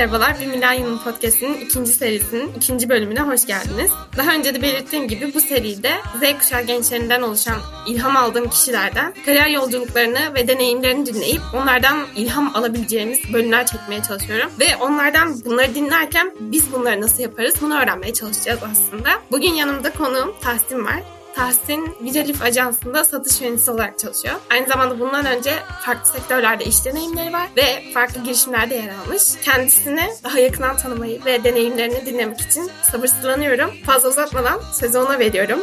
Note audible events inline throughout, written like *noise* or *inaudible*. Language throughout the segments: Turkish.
Merhabalar. Bir Milenyum Podcast'inin ikinci serisinin ikinci bölümüne hoş geldiniz. Daha önce de belirttiğim gibi bu seride Z kuşağı gençlerinden oluşan ilham aldığım kişilerden kariyer yolculuklarını ve deneyimlerini dinleyip onlardan ilham alabileceğimiz bölümler çekmeye çalışıyorum. Ve onlardan bunları dinlerken biz bunları nasıl yaparız bunu öğrenmeye çalışacağız aslında. Bugün yanımda konuğum Tahsin var. Tahsin Vijalif Ajansı'nda satış yöneticisi olarak çalışıyor. Aynı zamanda bundan önce farklı sektörlerde iş deneyimleri var ve farklı girişimlerde yer almış. Kendisini daha yakından tanımayı ve deneyimlerini dinlemek için sabırsızlanıyorum. Fazla uzatmadan sözü veriyorum.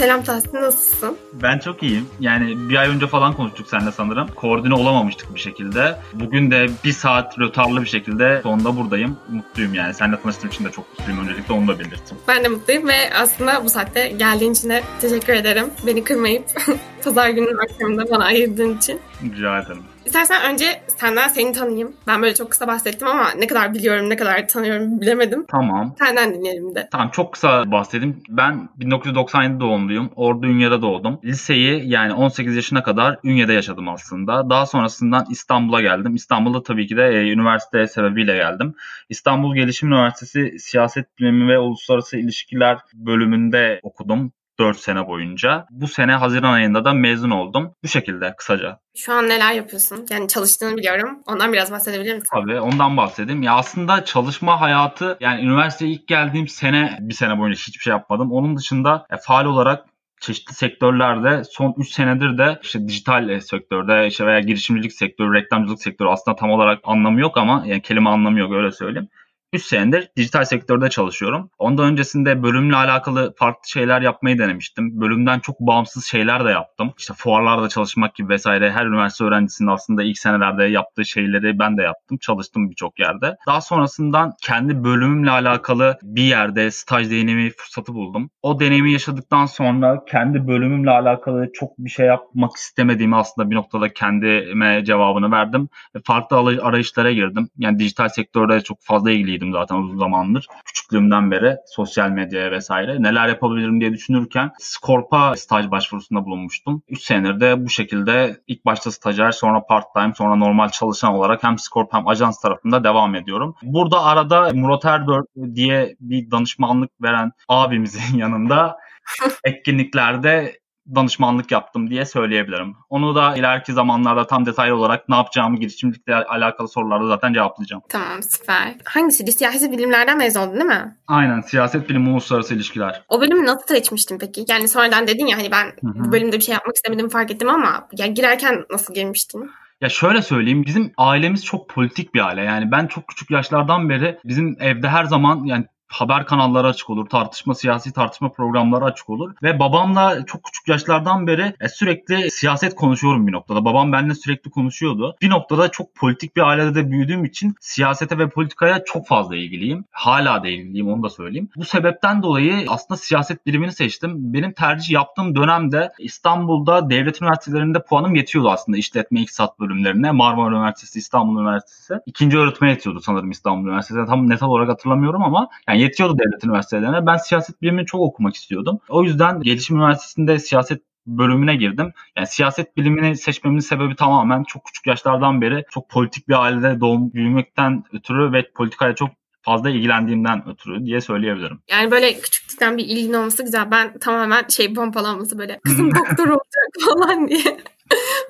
Selam Tahsin nasılsın? Ben çok iyiyim. Yani bir ay önce falan konuştuk seninle sanırım. Koordine olamamıştık bir şekilde. Bugün de bir saat rötarlı bir şekilde sonunda buradayım. Mutluyum yani. Seninle tanıştığım için de çok mutluyum. Öncelikle onu da belirttim. Ben de mutluyum ve aslında bu saatte geldiğin için de teşekkür ederim. Beni kırmayıp *laughs* pazar gününün akşamında bana ayırdığın için. Rica ederim. İstersen önce senden seni tanıyayım. Ben böyle çok kısa bahsettim ama ne kadar biliyorum, ne kadar tanıyorum bilemedim. Tamam. Senden dinleyelim de. Tamam çok kısa bahsedeyim. Ben 1997 doğumluyum. Ordu Ünye'de doğdum. Liseyi yani 18 yaşına kadar Ünye'de yaşadım aslında. Daha sonrasından İstanbul'a geldim. İstanbul'da tabii ki de e, üniversite sebebiyle geldim. İstanbul Gelişim Üniversitesi Siyaset Bilimi ve Uluslararası İlişkiler bölümünde okudum. 4 sene boyunca. Bu sene Haziran ayında da mezun oldum. Bu şekilde kısaca. Şu an neler yapıyorsun? Yani çalıştığını biliyorum. Ondan biraz bahsedebilir misin? Tabii ondan bahsedeyim. Ya aslında çalışma hayatı yani üniversiteye ilk geldiğim sene bir sene boyunca hiçbir şey yapmadım. Onun dışında e, faal olarak çeşitli sektörlerde son 3 senedir de işte dijital e, sektörde işte veya girişimcilik sektörü, reklamcılık sektörü aslında tam olarak anlamı yok ama yani kelime anlamı yok öyle söyleyeyim. 3 senedir dijital sektörde çalışıyorum. Ondan öncesinde bölümle alakalı farklı şeyler yapmayı denemiştim. Bölümden çok bağımsız şeyler de yaptım. İşte fuarlarda çalışmak gibi vesaire her üniversite öğrencisinin aslında ilk senelerde yaptığı şeyleri ben de yaptım. Çalıştım birçok yerde. Daha sonrasından kendi bölümümle alakalı bir yerde staj deneyimi fırsatı buldum. O deneyimi yaşadıktan sonra kendi bölümümle alakalı çok bir şey yapmak istemediğimi aslında bir noktada kendime cevabını verdim. Ve farklı arayışlara girdim. Yani dijital sektörde çok fazla ilgiliydim ilgiliydim zaten uzun zamandır. Küçüklüğümden beri sosyal medyaya vesaire. Neler yapabilirim diye düşünürken Scorp'a staj başvurusunda bulunmuştum. 3 senedir de bu şekilde ilk başta stajyer sonra part time sonra normal çalışan olarak hem Scorp hem ajans tarafında devam ediyorum. Burada arada Murat Erdör diye bir danışmanlık veren abimizin *laughs* yanında *laughs* etkinliklerde danışmanlık yaptım diye söyleyebilirim. Onu da ileriki zamanlarda tam detaylı olarak ne yapacağımı girişimcilikle alakalı sorularda zaten cevaplayacağım. Tamam süper. Hangisiydi? Siyasi bilimlerden mezun oldun değil mi? Aynen. Siyaset bilimi uluslararası ilişkiler. O bölümü nasıl seçmiştin peki? Yani sonradan dedin ya hani ben Hı-hı. bu bölümde bir şey yapmak istemedim fark ettim ama ya girerken nasıl girmiştin? Ya şöyle söyleyeyim bizim ailemiz çok politik bir aile. Yani ben çok küçük yaşlardan beri bizim evde her zaman yani haber kanalları açık olur, tartışma, siyasi tartışma programları açık olur. Ve babamla çok küçük yaşlardan beri e, sürekli siyaset konuşuyorum bir noktada. Babam benimle sürekli konuşuyordu. Bir noktada çok politik bir ailede de büyüdüğüm için siyasete ve politikaya çok fazla ilgiliyim. Hala da ilgiliyim onu da söyleyeyim. Bu sebepten dolayı aslında siyaset birimini seçtim. Benim tercih yaptığım dönemde İstanbul'da devlet üniversitelerinde puanım yetiyordu aslında işletme iktisat bölümlerine. Marmara Üniversitesi, İstanbul Üniversitesi. İkinci öğretime yetiyordu sanırım İstanbul Üniversitesi. Tam net olarak hatırlamıyorum ama yani yetiyordu devlet üniversitelerine. Ben siyaset bilimini çok okumak istiyordum. O yüzden Gelişim Üniversitesi'nde siyaset bölümüne girdim. Yani siyaset bilimini seçmemin sebebi tamamen çok küçük yaşlardan beri çok politik bir ailede doğum büyümekten ötürü ve politikayla çok fazla ilgilendiğimden ötürü diye söyleyebilirim. Yani böyle küçüklükten bir ilgin olması güzel. Ben tamamen şey pompalanması böyle kızım doktor olacak falan diye. *laughs*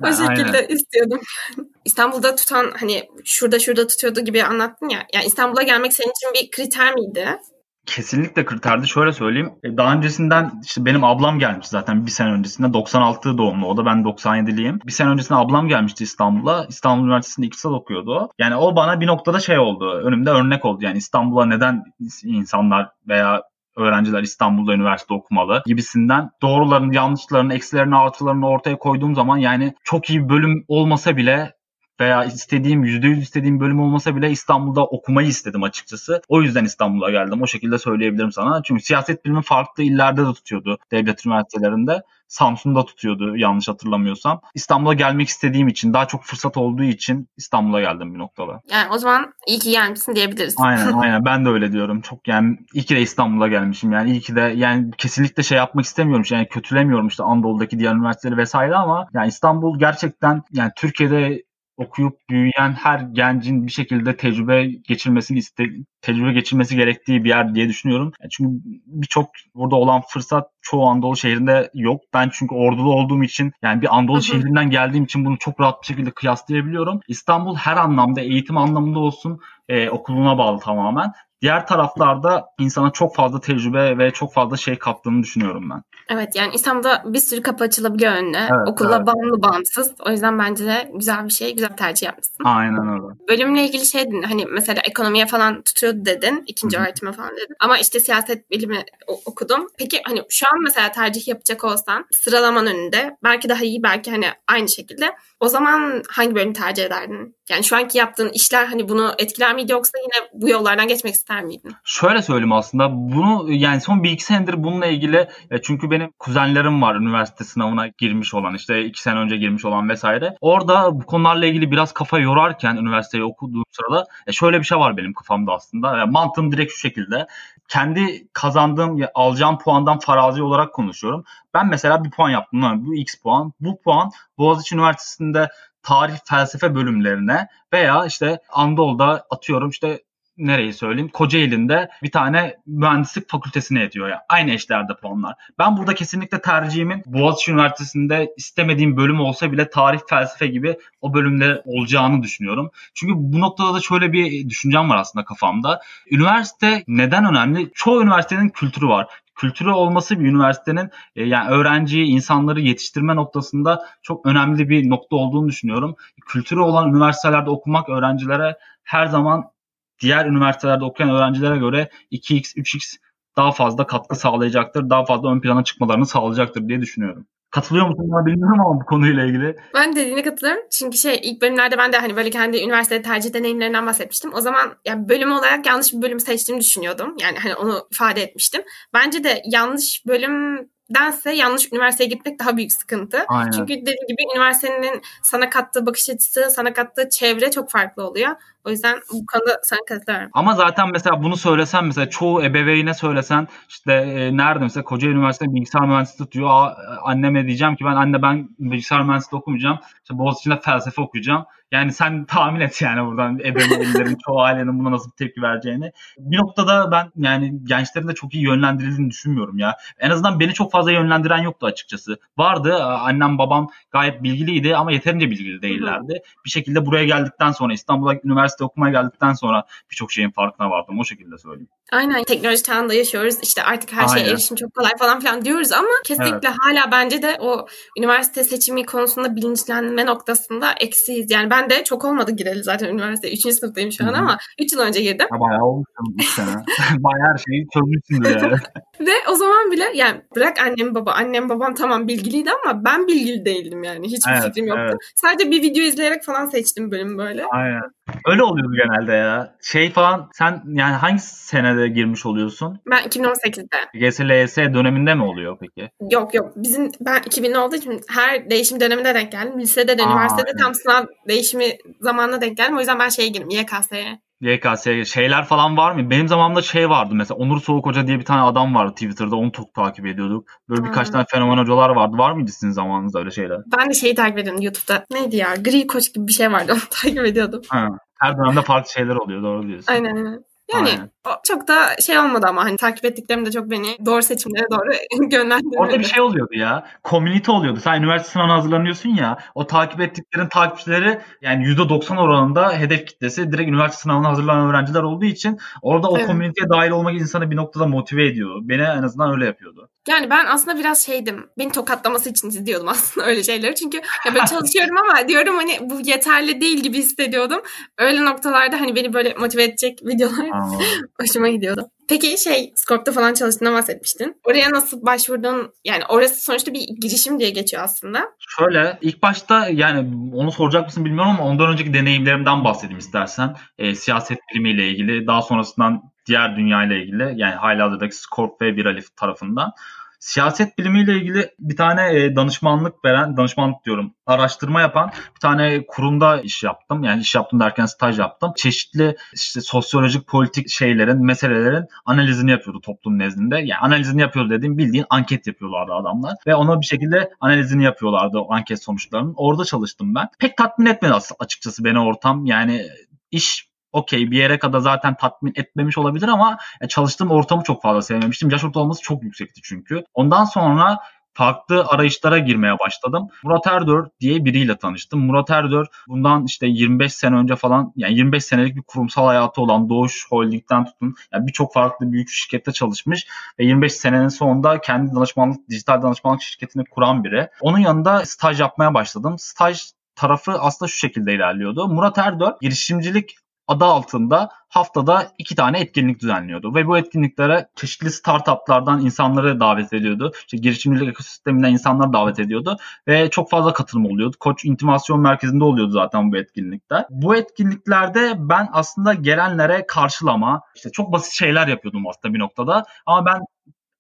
o şekilde aynen. istiyordum. *laughs* İstanbul'da tutan hani şurada şurada tutuyordu gibi anlattın ya. Yani İstanbul'a gelmek senin için bir kriter miydi? Kesinlikle kriterdi. Şöyle söyleyeyim. E, daha öncesinden işte benim ablam gelmiş zaten bir sene öncesinde. 96 doğumlu o da ben 97'liyim. Bir sene öncesinde ablam gelmişti İstanbul'a. İstanbul Üniversitesi'nde iktisat okuyordu. Yani o bana bir noktada şey oldu. Önümde örnek oldu. Yani İstanbul'a neden insanlar veya öğrenciler İstanbul'da üniversite okumalı gibisinden doğruların, yanlışlarını, eksilerini, artılarını ortaya koyduğum zaman yani çok iyi bölüm olmasa bile veya istediğim %100 istediğim bölüm olmasa bile İstanbul'da okumayı istedim açıkçası. O yüzden İstanbul'a geldim. O şekilde söyleyebilirim sana. Çünkü siyaset bilimi farklı illerde de tutuyordu devlet üniversitelerinde. Samsun'da tutuyordu yanlış hatırlamıyorsam. İstanbul'a gelmek istediğim için, daha çok fırsat olduğu için İstanbul'a geldim bir noktada. Yani o zaman iyi ki gelmişsin diyebiliriz. Aynen *laughs* aynen ben de öyle diyorum. Çok yani iyi ki de İstanbul'a gelmişim. Yani iyi ki de yani kesinlikle şey yapmak istemiyorum. Yani kötülemiyorum işte Anadolu'daki diğer üniversiteleri vesaire ama yani İstanbul gerçekten yani Türkiye'de okuyup büyüyen her gencin bir şekilde tecrübe geçirmesini iste tecrübe geçirmesi gerektiği bir yer diye düşünüyorum. Yani çünkü birçok burada olan fırsat çoğu Anadolu şehrinde yok. Ben çünkü ordulu olduğum için yani bir Anadolu şehrinden geldiğim için bunu çok rahat bir şekilde kıyaslayabiliyorum. İstanbul her anlamda eğitim anlamında olsun e, okuluna bağlı tamamen. Diğer taraflarda insana çok fazla tecrübe ve çok fazla şey kattığını düşünüyorum ben. Evet yani İstanbul'da bir sürü kapı açılabiliyor önüne. Evet, Okulla evet. bağımlı bağımsız. O yüzden bence de güzel bir şey, güzel bir tercih yapmışsın. Aynen öyle. Bölümle ilgili şey dedin hani mesela ekonomiye falan tutuyordu dedin. ikinci Hı-hı. öğretime falan dedin. Ama işte siyaset bilimi okudum. Peki hani şu an mesela tercih yapacak olsan sıralaman önünde belki daha iyi belki hani aynı şekilde o zaman hangi bölümü tercih ederdin? Yani şu anki yaptığın işler hani bunu etkiler miydi yoksa yine bu yollardan geçmek ister miydin? Şöyle söyleyeyim aslında bunu yani son bir iki senedir bununla ilgili çünkü benim kuzenlerim var üniversite sınavına girmiş olan işte iki sene önce girmiş olan vesaire. Orada bu konularla ilgili biraz kafa yorarken üniversiteyi okuduğum sırada şöyle bir şey var benim kafamda aslında. Yani mantığım direkt şu şekilde kendi kazandığım, alacağım puandan farazi olarak konuşuyorum. Ben mesela bir puan yaptım. Bu X puan. Bu puan Boğaziçi Üniversitesi'nde tarih felsefe bölümlerine veya işte Anadolu'da atıyorum işte nereyi söyleyeyim Kocaeli'nde bir tane mühendislik fakültesine ediyor ya. Aynı eşlerde puanlar. Ben burada kesinlikle tercihimin Boğaziçi Üniversitesi'nde istemediğim bölüm olsa bile tarih, felsefe gibi o bölümde olacağını düşünüyorum. Çünkü bu noktada da şöyle bir düşüncem var aslında kafamda. Üniversite neden önemli? Çoğu üniversitenin kültürü var kültürü olması bir üniversitenin e, yani öğrenciyi, insanları yetiştirme noktasında çok önemli bir nokta olduğunu düşünüyorum. Kültürü olan üniversitelerde okumak öğrencilere her zaman diğer üniversitelerde okuyan öğrencilere göre 2x, 3x daha fazla katkı sağlayacaktır. Daha fazla ön plana çıkmalarını sağlayacaktır diye düşünüyorum. Katılıyor musun bana bilmiyorum ama bu konuyla ilgili. Ben dediğine katılıyorum. Çünkü şey ilk bölümlerde ben de hani böyle kendi üniversite tercih deneyimlerinden bahsetmiştim. O zaman yani bölüm olarak yanlış bir bölüm seçtiğimi düşünüyordum. Yani hani onu ifade etmiştim. Bence de yanlış bölüm dense yanlış üniversiteye gitmek daha büyük sıkıntı. Aynen. Çünkü dediğim gibi üniversitenin sana kattığı bakış açısı, sana kattığı çevre çok farklı oluyor. O yüzden bu konuda sana katılıyorum. Ama zaten mesela bunu söylesen mesela çoğu ebeveyne söylesen işte e, nerede mesela Kocaeli Üniversitesi bilgisayar mühendisliği tutuyor. Aa, anneme diyeceğim ki ben anne ben bilgisayar mühendisliği okumayacağım. İşte Boğaziçi'nde felsefe okuyacağım. Yani sen tahmin et yani buradan ebeveynlerin çoğu ailenin buna nasıl bir tepki vereceğini. Bir noktada ben yani gençlerin de çok iyi yönlendirildiğini düşünmüyorum ya. En azından beni çok fazla yönlendiren yoktu açıkçası. Vardı annem babam gayet bilgiliydi ama yeterince bilgili değillerdi. Hı. Bir şekilde buraya geldikten sonra İstanbul'a üniversite okumaya geldikten sonra birçok şeyin farkına vardım. O şekilde söyleyeyim. Aynen teknoloji çağında yaşıyoruz. İşte artık her şeye erişim çok kolay falan filan diyoruz ama kesinlikle evet. hala bence de o üniversite seçimi konusunda bilinçlenme noktasında eksiyiz. Yani ben de çok olmadı gireli zaten üniversite. Üçüncü sınıftayım şu an ama üç yıl önce girdim. Ya bayağı olmuşsun 3 sene. *laughs* bayağı her şeyi çözmüşsün yani. *laughs* Ve o zaman bile yani bırak annem baba. Annem babam tamam bilgiliydi ama ben bilgili değildim yani. Hiçbir evet, fikrim yoktu. Evet. Sadece bir video izleyerek falan seçtim bölümü böyle. Aynen. Öyle oluyordu genelde ya. Şey falan sen yani hangi senede girmiş oluyorsun? Ben 2018'de. GSLS döneminde mi oluyor peki? Yok yok. Bizim ben 2000 olduğu için her değişim döneminde denk geldim. Lisede de Aa, üniversitede evet. tam sınav değişimi zamanına denk geldim. O yüzden ben şeye girdim YKS'ye. YKS şeyler falan var mı? Benim zamanımda şey vardı mesela Onur Soğuk Hoca diye bir tane adam vardı Twitter'da onu çok takip ediyorduk. Böyle birkaç hmm. tane fenomen hocalar vardı. Var mıydı sizin zamanınızda öyle şeyler? Ben de şeyi takip ediyordum YouTube'da. Neydi ya? Gri Koç gibi bir şey vardı. *laughs* Onu takip ediyordum. Ha. Her dönemde farklı şeyler oluyor doğru diyorsun. Aynen aynen. Yani Aynen. çok da şey olmadı ama hani takip ettiklerim de çok beni doğru seçimlere doğru *laughs* yönlendirmedi. Orada bir şey oluyordu ya. Community oluyordu. Sen üniversite sınavına hazırlanıyorsun ya. O takip ettiklerin takipçileri yani %90 oranında hedef kitlesi direkt üniversite sınavına hazırlanan öğrenciler olduğu için orada o evet. community'ye dahil olmak insanı bir noktada motive ediyor. Beni en azından öyle yapıyordu. Yani ben aslında biraz şeydim. Beni tokatlaması için izliyordum aslında *laughs* öyle şeyleri. Çünkü ya ben çalışıyorum ama diyorum hani bu yeterli değil gibi hissediyordum. Öyle noktalarda hani beni böyle motive edecek videolar *laughs* *laughs* hoşuma gidiyordu. Peki şey Scorp'ta falan çalıştığına bahsetmiştin. Oraya nasıl başvurdun? Yani orası sonuçta bir girişim diye geçiyor aslında. Şöyle ilk başta yani onu soracak mısın bilmiyorum ama ondan önceki deneyimlerimden bahsedeyim istersen. E, siyaset bilimiyle ilgili daha sonrasından diğer dünya ile ilgili yani halihazırdaki Scorp ve Viralif tarafından siyaset bilimiyle ilgili bir tane e, danışmanlık veren, danışmanlık diyorum, araştırma yapan bir tane kurumda iş yaptım. Yani iş yaptım derken staj yaptım. Çeşitli işte sosyolojik politik şeylerin, meselelerin analizini yapıyordu toplum nezdinde. Yani analizini yapıyordu dediğim bildiğin anket yapıyorlardı adamlar. Ve ona bir şekilde analizini yapıyorlardı o anket sonuçlarının. Orada çalıştım ben. Pek tatmin etmedi açıkçası beni ortam. Yani iş okey bir yere kadar zaten tatmin etmemiş olabilir ama çalıştığım ortamı çok fazla sevmemiştim. Yaş ortalaması çok yüksekti çünkü. Ondan sonra farklı arayışlara girmeye başladım. Murat Erdör diye biriyle tanıştım. Murat Erdör bundan işte 25 sene önce falan yani 25 senelik bir kurumsal hayatı olan Doğuş Holding'den tutun yani birçok farklı büyük şirkette çalışmış ve 25 senenin sonunda kendi danışmanlık, dijital danışmanlık şirketini kuran biri. Onun yanında staj yapmaya başladım. Staj tarafı aslında şu şekilde ilerliyordu. Murat Erdör girişimcilik adı altında haftada iki tane etkinlik düzenliyordu. Ve bu etkinliklere çeşitli startuplardan insanları davet ediyordu. İşte girişimcilik ekosisteminden insanları davet ediyordu. Ve çok fazla katılım oluyordu. Koç İntimasyon Merkezi'nde oluyordu zaten bu etkinlikler. Bu etkinliklerde ben aslında gelenlere karşılama, işte çok basit şeyler yapıyordum aslında bir noktada. Ama ben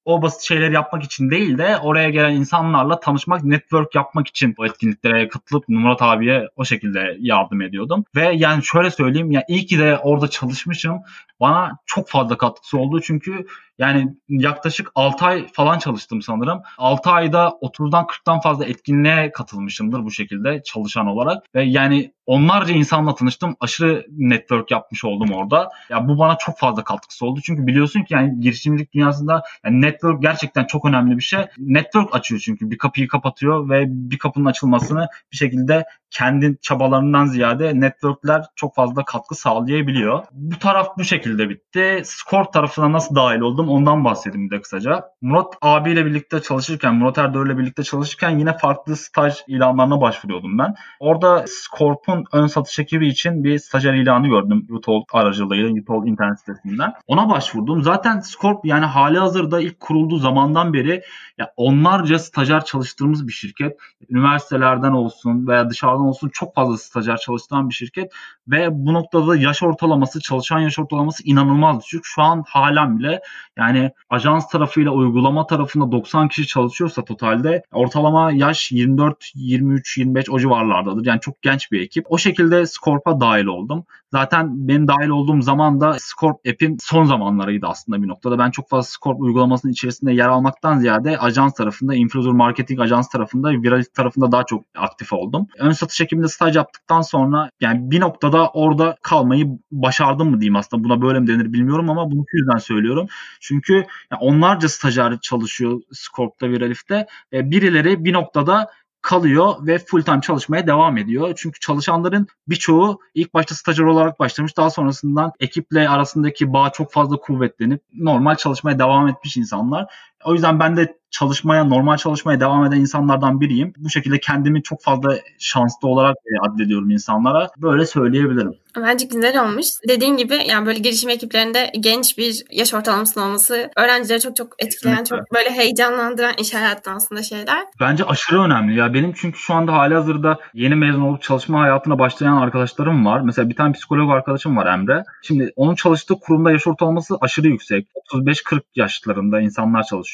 o basit şeyleri yapmak için değil de oraya gelen insanlarla tanışmak, network yapmak için o etkinliklere katılıp Murat abiye o şekilde yardım ediyordum. Ve yani şöyle söyleyeyim ya iyi ki de orada çalışmışım. Bana çok fazla katkısı oldu çünkü yani yaklaşık 6 ay falan çalıştım sanırım. 6 ayda 30'dan 40'tan fazla etkinliğe katılmışımdır bu şekilde çalışan olarak. Ve yani onlarca insanla tanıştım. Aşırı network yapmış oldum orada. Ya bu bana çok fazla katkısı oldu. Çünkü biliyorsun ki yani girişimcilik dünyasında yani network gerçekten çok önemli bir şey. Network açıyor çünkü bir kapıyı kapatıyor ve bir kapının açılmasını bir şekilde kendi çabalarından ziyade networkler çok fazla katkı sağlayabiliyor. Bu taraf bu şekilde bitti. Skor tarafına nasıl dahil oldum ondan bahsedeyim de kısaca. Murat abiyle birlikte çalışırken, Murat Erdöğür'le birlikte çalışırken yine farklı staj ilanlarına başvuruyordum ben. Orada Scorp'un ön satış ekibi için bir stajyer ilanı gördüm Utol aracılığıyla, Utol internet sitesinden. Ona başvurdum. Zaten Scorp yani hali hazırda ilk kurulduğu zamandan beri ya onlarca stajyer çalıştığımız bir şirket. Üniversitelerden olsun veya dışarıdan olsun çok fazla stajyer çalıştıran bir şirket ve bu noktada yaş ortalaması, çalışan yaş ortalaması inanılmaz düşük. Şu an halen bile yani ajans tarafıyla uygulama tarafında 90 kişi çalışıyorsa totalde ortalama yaş 24, 23, 25 o civarlardadır. Yani çok genç bir ekip. O şekilde Scorp'a dahil oldum. Zaten benim dahil olduğum zaman da Scorp app'in son zamanlarıydı aslında bir noktada. Ben çok fazla Scorp uygulamasının içerisinde yer almaktan ziyade ajans tarafında, influencer marketing ajans tarafında, Viralit tarafında daha çok aktif oldum. Ön satış ekibinde staj yaptıktan sonra yani bir noktada orada kalmayı başardım mı diyeyim aslında. Buna böyle mi denir bilmiyorum ama bunu yüzden söylüyorum. Çünkü onlarca stajyer çalışıyor Scorp'ta, Viralif'te. E, birileri bir noktada kalıyor ve full time çalışmaya devam ediyor. Çünkü çalışanların birçoğu ilk başta stajyer olarak başlamış. Daha sonrasından ekiple arasındaki bağ çok fazla kuvvetlenip normal çalışmaya devam etmiş insanlar. O yüzden ben de çalışmaya, normal çalışmaya devam eden insanlardan biriyim. Bu şekilde kendimi çok fazla şanslı olarak addediyorum insanlara. Böyle söyleyebilirim. Bence güzel olmuş. Dediğin gibi yani böyle girişim ekiplerinde genç bir yaş ortalamasının olması öğrencileri çok çok etkileyen, evet. çok böyle heyecanlandıran iş hayatı aslında şeyler. Bence aşırı önemli. Ya benim çünkü şu anda hali hazırda yeni mezun olup çalışma hayatına başlayan arkadaşlarım var. Mesela bir tane psikolog arkadaşım var Emre. Şimdi onun çalıştığı kurumda yaş ortalaması aşırı yüksek. 35-40 yaşlarında insanlar çalışıyor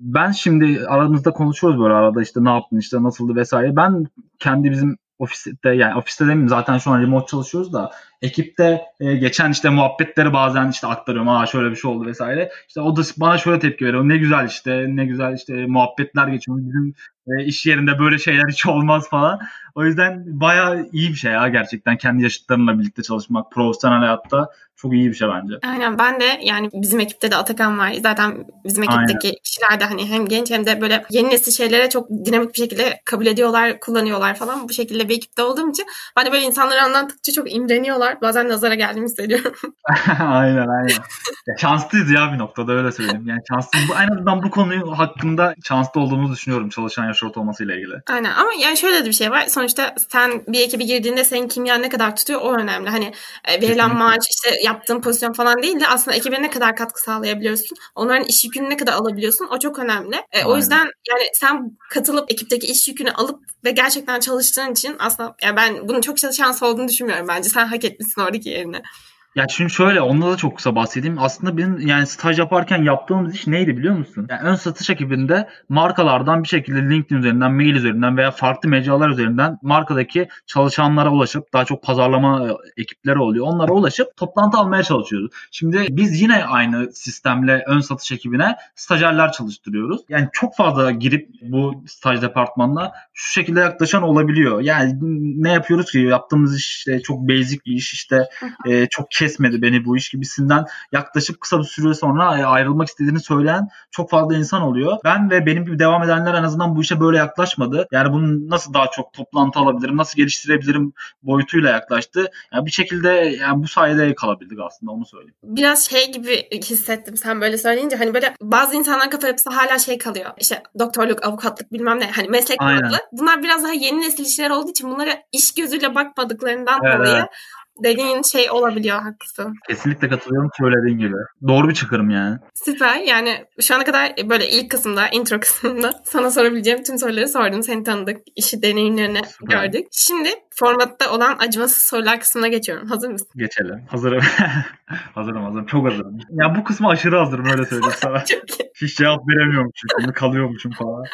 ben şimdi aramızda konuşuyoruz böyle arada işte ne yaptın işte nasıldı vesaire. Ben kendi bizim ofiste yani ofiste demeyeyim zaten şu an remote çalışıyoruz da ekipte e, geçen işte muhabbetleri bazen işte aktarıyorum. Aa şöyle bir şey oldu vesaire. İşte o da bana şöyle tepki veriyor. Ne güzel işte ne güzel işte muhabbetler geçiyor. Bizim e, iş yerinde böyle şeyler hiç olmaz falan. O yüzden bayağı iyi bir şey ya gerçekten kendi yaşıtlarınla birlikte çalışmak profesyonel hayatta çok iyi bir şey bence. Aynen ben de yani bizim ekipte de Atakan var. Zaten bizim ekipteki Aynen. kişiler de hani hem genç hem de böyle yeni nesil şeylere çok dinamik bir şekilde kabul ediyorlar, kullanıyorlar falan. Bu şekilde bir ekipte olduğum için ben de böyle insanları anlattıkça çok imreniyorlar var. Bazen nazara geldiğimi hissediyorum. *laughs* *laughs* aynen aynen. Ya şanslıyız ya bir noktada öyle söyleyeyim. Yani şanslı, bu, en azından bu konuyu hakkında şanslı olduğumuzu düşünüyorum çalışan yaş ortalaması ile ilgili. Aynen ama yani şöyle de bir şey var. Sonuçta sen bir ekibi girdiğinde senin kimya ne kadar tutuyor o önemli. Hani e, verilen Kesinlikle. maaş işte yaptığın pozisyon falan değil de aslında ekibe ne kadar katkı sağlayabiliyorsun. Onların iş yükünü ne kadar alabiliyorsun o çok önemli. E, o yüzden yani sen katılıp ekipteki iş yükünü alıp ve gerçekten çalıştığın için aslında yani ben bunun çok şans olduğunu düşünmüyorum bence. Sen hak etmişsin oradaki yerini. Ya çünkü şöyle onda da çok kısa bahsedeyim. Aslında benim yani staj yaparken yaptığımız iş neydi biliyor musun? Yani ön satış ekibinde markalardan bir şekilde LinkedIn üzerinden, mail üzerinden veya farklı mecralar üzerinden markadaki çalışanlara ulaşıp daha çok pazarlama e, ekipleri oluyor. Onlara ulaşıp toplantı almaya çalışıyoruz. Şimdi biz yine aynı sistemle ön satış ekibine stajyerler çalıştırıyoruz. Yani çok fazla girip bu staj departmanına şu şekilde yaklaşan olabiliyor. Yani ne yapıyoruz ki? Yaptığımız iş işte çok basic bir iş işte e, çok kesmedi beni bu iş gibisinden yaklaşık kısa bir süre sonra ayrılmak istediğini söyleyen çok fazla insan oluyor. Ben ve benim gibi devam edenler en azından bu işe böyle yaklaşmadı. Yani bunu nasıl daha çok toplantı alabilirim, nasıl geliştirebilirim boyutuyla yaklaştı. Yani bir şekilde yani bu sayede kalabildik aslında onu söyleyeyim. Biraz şey gibi hissettim sen böyle söyleyince hani böyle bazı insanlar kafa yapısı hala şey kalıyor. İşte doktorluk, avukatlık bilmem ne hani meslek farklı. Bunlar biraz daha yeni nesil işler olduğu için bunlara iş gözüyle bakmadıklarından evet. dolayı dediğin şey olabiliyor haklısın. Kesinlikle katılıyorum söylediğin gibi. Doğru bir çıkarım yani. Süper yani şu ana kadar böyle ilk kısımda intro *laughs* kısmında sana sorabileceğim tüm soruları sordum. Seni tanıdık, işi deneyimlerini Süper. gördük. Şimdi formatta olan acımasız sorular kısmına geçiyorum. Hazır mısın? Geçelim. Hazırım. *laughs* hazırım hazırım. Çok hazırım. Ya bu kısmı aşırı hazırım öyle söyleyeyim sana. *laughs* Çok iyi. Hiç cevap veremiyormuşum. Şimdi kalıyormuşum falan.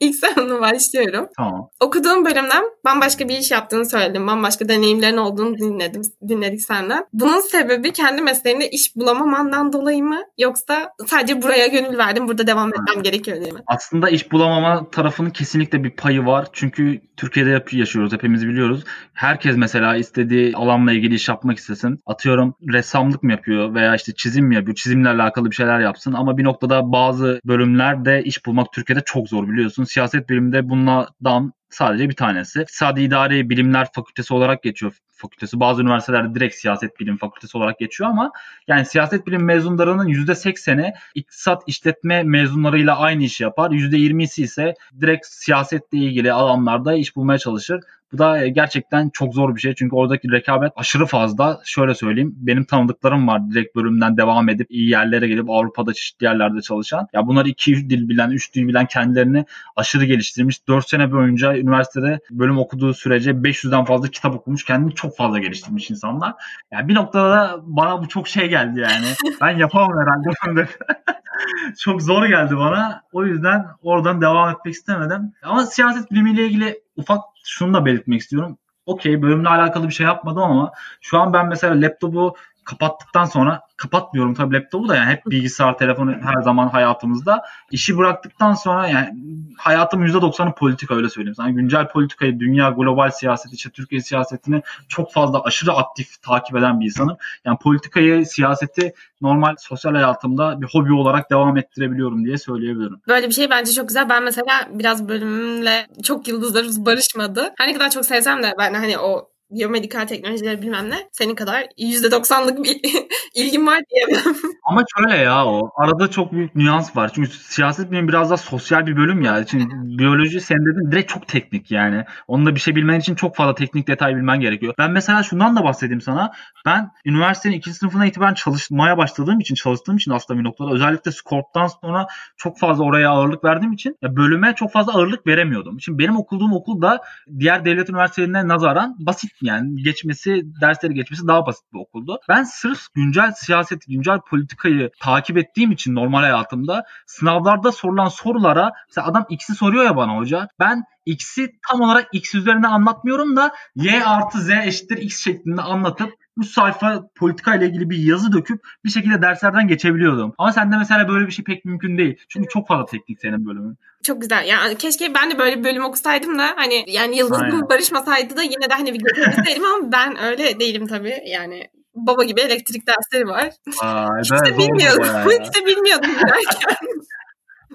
İlk sorumla başlıyorum. Tamam. Okuduğum bölümden bambaşka bir iş yaptığını söyledim. Bambaşka deneyimlerin olduğunu dinledim, dinledik senden. Bunun sebebi kendi mesleğinde iş bulamamandan dolayı mı? Yoksa sadece buraya gönül verdim, burada devam etmem gerekiyor diye mi? Aslında iş bulamama tarafının kesinlikle bir payı var. Çünkü Türkiye'de yaşıyoruz, hepimiz biliyoruz. Herkes mesela istediği alanla ilgili iş yapmak istesin. Atıyorum ressamlık mı yapıyor veya işte çizim mi yapıyor? Çizimle alakalı bir şeyler yapsın. Ama bir noktada bazı bölümlerde iş bulmak Türkiye'de çok zor biliyorsun. Siyaset biliminde bunlardan sadece bir tanesi. İktisadi İdari Bilimler Fakültesi olarak geçiyor fakültesi. Bazı üniversitelerde direkt siyaset bilim fakültesi olarak geçiyor ama yani siyaset bilim mezunlarının %80'i iktisat işletme mezunlarıyla aynı işi yapar. %20'si ise direkt siyasetle ilgili alanlarda iş bulmaya çalışır. Bu da gerçekten çok zor bir şey. Çünkü oradaki rekabet aşırı fazla. Şöyle söyleyeyim. Benim tanıdıklarım var direkt bölümden devam edip iyi yerlere gelip Avrupa'da çeşitli yerlerde çalışan. Ya bunlar iki dil bilen, üç dil bilen kendilerini aşırı geliştirmiş. Dört sene boyunca üniversitede bölüm okuduğu sürece 500'den fazla kitap okumuş. Kendini çok fazla geliştirmiş insanlar. Yani bir noktada da bana bu çok şey geldi yani. *laughs* Ben yapamam herhalde. *laughs* çok zor geldi bana. O yüzden oradan devam etmek istemedim. Ama siyaset bilimiyle ilgili ufak şunu da belirtmek istiyorum. Okey bölümle alakalı bir şey yapmadım ama şu an ben mesela laptopu kapattıktan sonra kapatmıyorum tabii laptopu da yani hep bilgisayar, telefonu her zaman hayatımızda. İşi bıraktıktan sonra yani hayatım %90'ı politika öyle söyleyeyim sana. Güncel politikayı, dünya, global siyaseti, işte Türkiye siyasetini çok fazla aşırı aktif takip eden bir insanım. Yani politikayı, siyaseti normal sosyal hayatımda bir hobi olarak devam ettirebiliyorum diye söyleyebilirim. Böyle bir şey bence çok güzel. Ben mesela biraz bölümümle çok yıldızlarımız barışmadı. Her ne kadar çok sevsem de ben hani o biyomedikal teknolojileri bilmem ne senin kadar %90'lık bir *laughs* ilgim var diyemem. Ama şöyle ya o. Arada çok büyük nüans var. Çünkü siyaset bilim biraz daha sosyal bir bölüm ya. Çünkü *laughs* biyoloji sen dedin direkt çok teknik yani. Onunla bir şey bilmen için çok fazla teknik detay bilmen gerekiyor. Ben mesela şundan da bahsedeyim sana. Ben üniversitenin ikinci sınıfına itibaren çalışmaya başladığım için, çalıştığım için aslında bir noktada özellikle Scorp'tan sonra çok fazla oraya ağırlık verdiğim için ya bölüme çok fazla ağırlık veremiyordum. Şimdi benim okuduğum okul da diğer devlet üniversitelerine nazaran basit yani geçmesi, dersleri geçmesi daha basit bir okuldu. Ben sırf güncel siyaseti, güncel politikayı takip ettiğim için normal hayatımda sınavlarda sorulan sorulara mesela adam X'i soruyor ya bana hoca. Ben X'i tam olarak X üzerine anlatmıyorum da Y artı Z eşittir X şeklinde anlatıp bu sayfa politika ile ilgili bir yazı döküp bir şekilde derslerden geçebiliyordum. Ama sende mesela böyle bir şey pek mümkün değil. Çünkü çok fazla teknik senin bölümün. Çok güzel. Yani keşke ben de böyle bir bölüm okusaydım da hani yani Yıldız'ın *laughs* barışmasaydı da yine de hani bir götürebilseydim ama ben öyle değilim tabii. Yani baba gibi elektrik dersleri var. Aa, hiç de bilmiyordum. hiç de bilmiyordum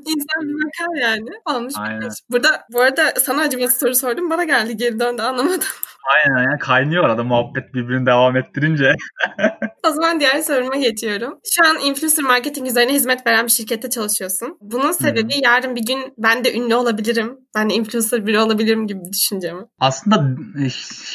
İnsan bir bakar yani. Olmuş. Burada bu arada sana acıması soru sordum. Bana geldi geri döndü anlamadım. Aynen yani kaynıyor arada muhabbet birbirini devam ettirince. *laughs* o zaman diğer soruma geçiyorum. Şu an influencer marketing üzerine hizmet veren bir şirkette çalışıyorsun. Bunun sebebi Hı-hı. yarın bir gün ben de ünlü olabilirim. Ben de influencer biri olabilirim gibi bir düşünce mi? Aslında e,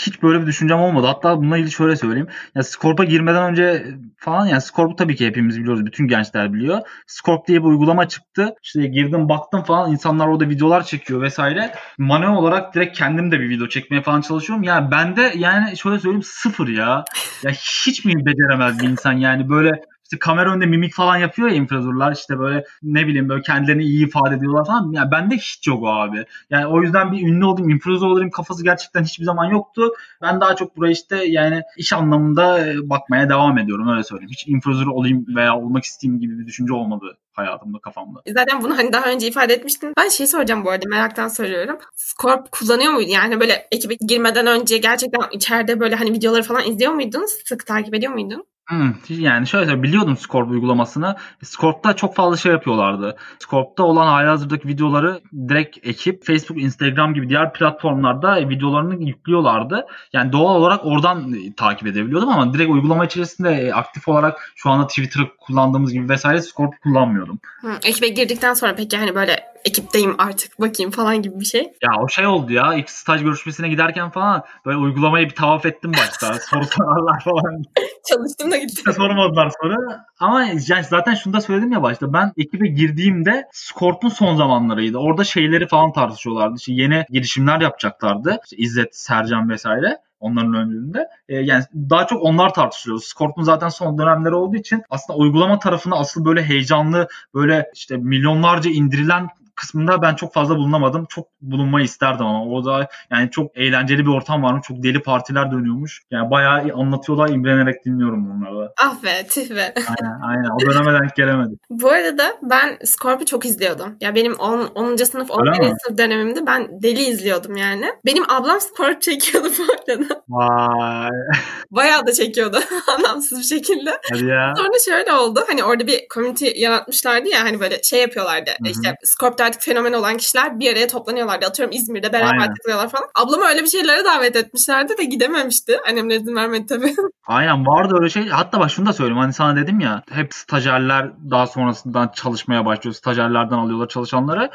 hiç böyle bir düşüncem olmadı. Hatta bununla ilgili şöyle söyleyeyim. Ya Scorp'a girmeden önce falan yani Scorp'u tabii ki hepimiz biliyoruz. Bütün gençler biliyor. Scorp diye bir uygulama çıktı. İşte girdim baktım falan insanlar orada videolar çekiyor vesaire. Manuel olarak direkt kendim de bir video çekmeye falan çalışıyorum. Yani ben de yani şöyle söyleyeyim sıfır ya. Ya hiç mi beceremez bir insan yani böyle işte kamera önünde mimik falan yapıyor ya influencerlar işte böyle ne bileyim böyle kendilerini iyi ifade ediyorlar falan. Yani bende hiç yok o abi. Yani o yüzden bir ünlü olayım, influencer olayım kafası gerçekten hiçbir zaman yoktu. Ben daha çok buraya işte yani iş anlamında e, bakmaya devam ediyorum öyle söyleyeyim. Hiç influencer olayım veya olmak isteyeyim gibi bir düşünce olmadı hayatımda kafamda. Zaten bunu hani daha önce ifade etmiştin. Ben şey soracağım bu arada meraktan soruyorum. Scorp kullanıyor muydun? Yani böyle ekibe girmeden önce gerçekten içeride böyle hani videoları falan izliyor muydun? Sık takip ediyor muydun? Hmm, yani şöyle biliyordum Scorp uygulamasını. Scorp'ta çok fazla şey yapıyorlardı. Scorp'ta olan halihazırdaki videoları direkt ekip Facebook, Instagram gibi diğer platformlarda videolarını yüklüyorlardı. Yani doğal olarak oradan takip edebiliyordum ama direkt uygulama içerisinde e, aktif olarak şu anda Twitter'ı kullandığımız gibi vesaire Scorp kullanmıyordum. Hmm, ekibe girdikten sonra peki hani böyle ekipteyim artık bakayım falan gibi bir şey. Ya o şey oldu ya ilk staj görüşmesine giderken falan böyle uygulamayı bir tavaf ettim başta. *laughs* Soru sorarlar falan. Çalıştım da gittim. Sormadılar sonra. Ama yani zaten şunu da söyledim ya başta. Ben ekibe girdiğimde Scorp'un son zamanlarıydı. Orada şeyleri falan tartışıyorlardı. İşte yeni girişimler yapacaklardı. İşte İzzet, Sercan vesaire onların öncülüğünde. E, yani daha çok onlar tartışılıyor. Scorp'un zaten son dönemleri olduğu için aslında uygulama tarafında asıl böyle heyecanlı böyle işte milyonlarca indirilen kısmında ben çok fazla bulunamadım. Çok bulunmayı isterdim ama o da yani çok eğlenceli bir ortam varmış. Çok deli partiler dönüyormuş. Yani bayağı anlatıyorlar. imrenerek dinliyorum bunları. Ah be tüh be. Aynen aynen. O döneme denk gelemedim. *laughs* Bu arada ben Scorp'u çok izliyordum. Ya benim 10. 10. sınıf 11. sınıf dönemimde ben deli izliyordum yani. Benim ablam Scorp çekiyordu bu arada. Vay. *laughs* Bayağı da çekiyordu *laughs* anlamsız bir şekilde. Hadi ya. Sonra şöyle oldu. Hani orada bir community yaratmışlardı ya hani böyle şey yapıyorlardı. Hı-hı. İşte Scorp'ta artık fenomen olan kişiler bir araya toplanıyorlardı. Atıyorum İzmir'de beraber Aynen. takılıyorlar falan. Ablamı öyle bir şeylere davet etmişlerdi de gidememişti. Annemle izin vermedi tabii. *laughs* Aynen vardı öyle şey. Hatta bak şunu da söyleyeyim. Hani sana dedim ya hep stajyerler daha sonrasından çalışmaya başlıyor. Stajyerlerden alıyorlar çalışanları.